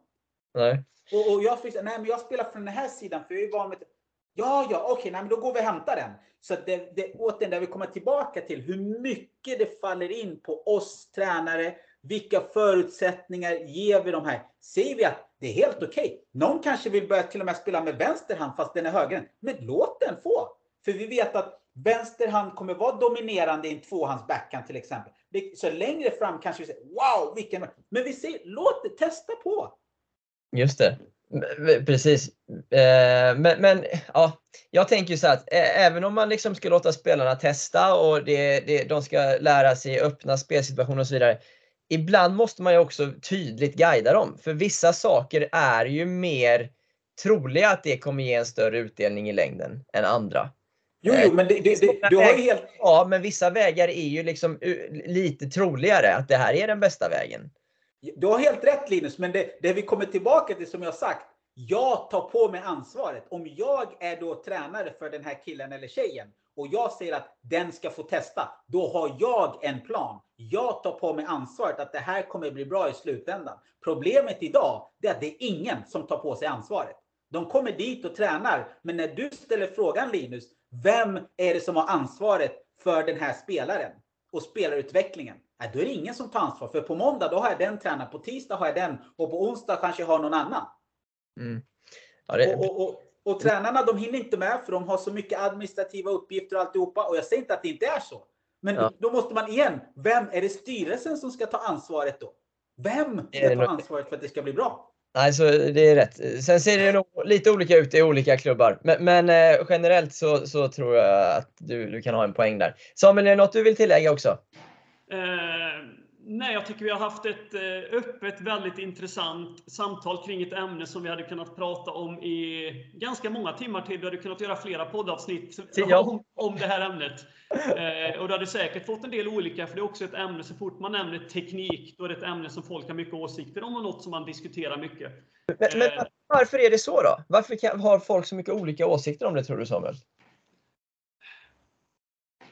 Nej.
Och, och jag fick nej men jag spelar från den här sidan för jag är van med Ja, ja, okej, nej, men då går vi och hämtar den. Så det, det, återigen, där vi kommer tillbaka till hur mycket det faller in på oss tränare. Vilka förutsättningar ger vi de här? Säger vi att det är helt okej. Okay. Någon kanske vill börja till och med spela med vänster hand fast den är högerhänt. Men låt den få. För vi vet att vänster hand kommer vara dominerande i en tvåhands backhand till exempel. Så längre fram kanske vi säger wow, vilken... Men vi säger låt det, testa på.
Just det. Precis. Eh, men, men ja, jag tänker ju så att även om man liksom ska låta spelarna testa och det, det, de ska lära sig öppna spelsituationer och så vidare. Ibland måste man ju också tydligt guida dem. För vissa saker är ju mer troliga att det kommer ge en större utdelning i längden än andra.
Jo, jo men det, det, det, du har ju helt...
Ja, men vissa vägar är ju liksom lite troligare att det här är den bästa vägen.
Du har helt rätt Linus, men det, det vi kommer tillbaka till som jag sagt. Jag tar på mig ansvaret. Om jag är då tränare för den här killen eller tjejen och jag säger att den ska få testa, då har jag en plan. Jag tar på mig ansvaret att det här kommer bli bra i slutändan. Problemet idag är att det är ingen som tar på sig ansvaret. De kommer dit och tränar, men när du ställer frågan Linus, vem är det som har ansvaret för den här spelaren och spelarutvecklingen? Nej, då är det ingen som tar ansvar. För på måndag då har jag den tränaren, på tisdag har jag den och på onsdag kanske jag har någon annan. Mm. Ja, det... och, och, och, och, tränarna de hinner inte med för de har så mycket administrativa uppgifter och alltihopa. Och jag säger inte att det inte är så. Men ja. då måste man igen, vem är det styrelsen som ska ta ansvaret då? Vem ska ta ansvaret för att det ska bli bra?
Nej, så det är rätt. Sen ser det nog lite olika ut i olika klubbar. Men, men eh, generellt så, så, tror jag att du, du kan ha en poäng där. Samuel, är det något du vill tillägga också?
Eh, Nej, jag tycker vi har haft ett eh, öppet, väldigt intressant samtal kring ett ämne som vi hade kunnat prata om i ganska många timmar till. Vi hade kunnat göra flera poddavsnitt om, om det här ämnet. Eh, och du hade säkert fått en del olika, för det är också ett ämne, så fort man nämner teknik, då är det ett ämne som folk har mycket åsikter om och något som man diskuterar mycket.
Men, men
Eh.
varför är det så då? Varför kan, har folk så mycket olika åsikter om det tror du Samuel?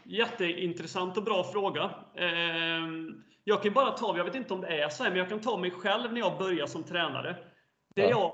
Jätteintressant och bra fråga. Ehm, Jag kan bara ta, jag vet inte om det är så här, men jag kan ta mig själv när jag började som tränare. Det
Ja.
jag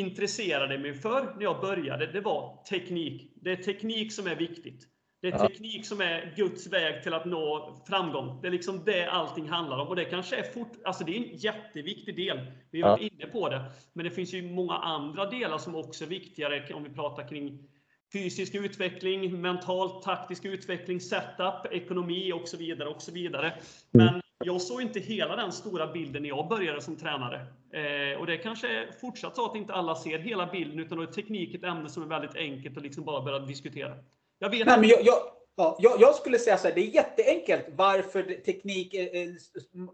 intresserade mig för när jag började, det var teknik. Det är teknik som är viktigt. Det är teknik som är Guds väg till att nå framgång. Det är liksom det allting handlar om. Och det kanske är fort, alltså det är en jätteviktig del. Vi har varit inne på det. Men det finns ju många andra delar som också är viktigare om vi pratar kring fysisk utveckling, mental, taktisk utveckling, setup, ekonomi och så vidare. och så vidare. Men jag såg inte hela den stora bilden när jag började som tränare. Eh, och det kanske är fortsatt så att inte alla ser hela bilden, utan då är teknik ett ämne som är väldigt enkelt att liksom bara börja diskutera. Jag vet
Nej, men jag, jag, ja, jag, jag skulle säga så här, det är jätteenkelt varför teknik eh, eh,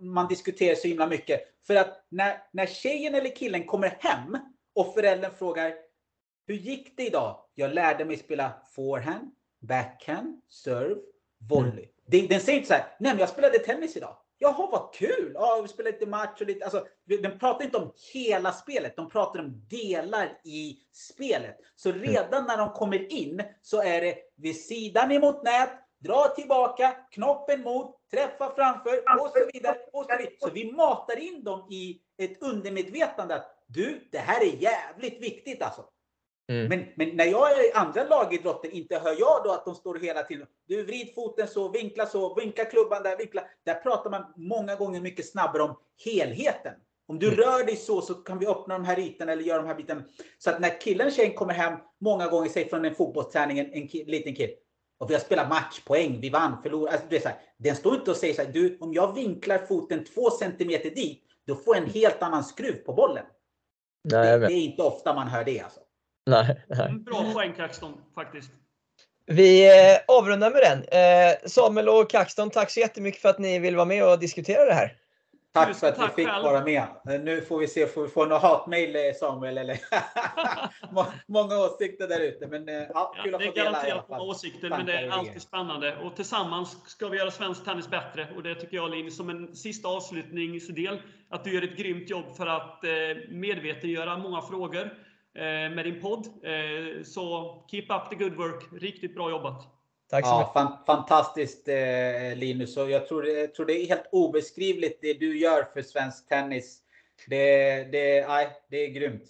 man diskuterar så himla mycket. För att när, när tjejen eller killen kommer hem och föräldern frågar Hur gick det idag? Jag lärde mig spela forehand, backhand, serve, volley. Det- Den säger inte så här, nej men jag spelade tennis idag. Jaha, vad kul! Ja, vi spelade lite match och lite... Alltså, den pratar inte om hela spelet, de pratar om delar i spelet. Så redan när de kommer in så är det vid sidan emot nät, dra tillbaka, knoppen mot, träffa framför och så vidare. Och så, vidare. så vi matar in dem i ett undermedvetande att du, det här är jävligt viktigt alltså.
Mm.
Men, men när jag är i andra lagidrotter, inte hör jag då att de står hela tiden. Du vrid foten så, vinkla så, vinka klubban där, vinkla. Där pratar man många gånger mycket snabbare om helheten. Om du
Mm.
rör dig så, så kan vi öppna de här ytorna eller göra de här bitarna. Så att när killen tjejen kommer hem, många gånger, säg från en fotbollsträning, en, en liten kille. Och vi har spelat matchpoäng, vi vann, förlorade. Alltså, det är så här, den står inte och säger så här, du, om jag vinklar foten två centimeter dit, då får jag en helt annan skruv på bollen.
Nej,
Det, det är inte ofta man hör det alltså.
Nej, nej.
Mm, Bra poäng Kaxton, faktiskt.
Vi eh, avrundar med den. Eh, Samuel och Kaxton, tack så jättemycket för att ni vill vara med och diskutera det här.
Tack för att
tack
vi fick
själv.
vara med. Eh, Nu får vi se, får vi få några hatmejl Samuel eller Må- många åsikter där ute. Men ja,
Ja,
kul att
det
få
är
dela i alla
garanterat många åsikter, men det är alltid spännande. Och tillsammans ska vi göra svensk tennis bättre. Och det tycker jag Linus, som en sista avslutningsdel, att du gör ett grymt jobb för att medvetengöra många frågor med din podd. Eh, så keep up the good work. Riktigt bra jobbat.
Tack så mycket.
Ja, fan, fantastiskt eh, Linus. Och jag, tror, det- jag tror det är helt obeskrivligt det du gör för svensk tennis. Det, det, nej, det är grymt.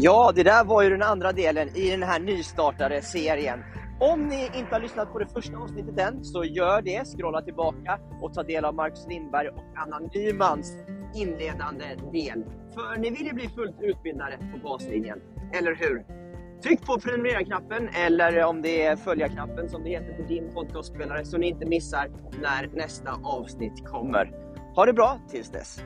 Ja, det där var ju den andra delen i den här nystartade serien. Om ni inte har lyssnat på det första avsnittet än, så gör det. Scrolla tillbaka och ta del av Marcus Lindberg och Anna Nymans inledande del. För ni vill ju bli fullt utbildade på baslinjen, eller hur? Tryck på prenumerera-knappen eller om det är följa-knappen som det heter på din podcastspelare så ni inte missar när nästa avsnitt kommer. Ha det bra tills dess!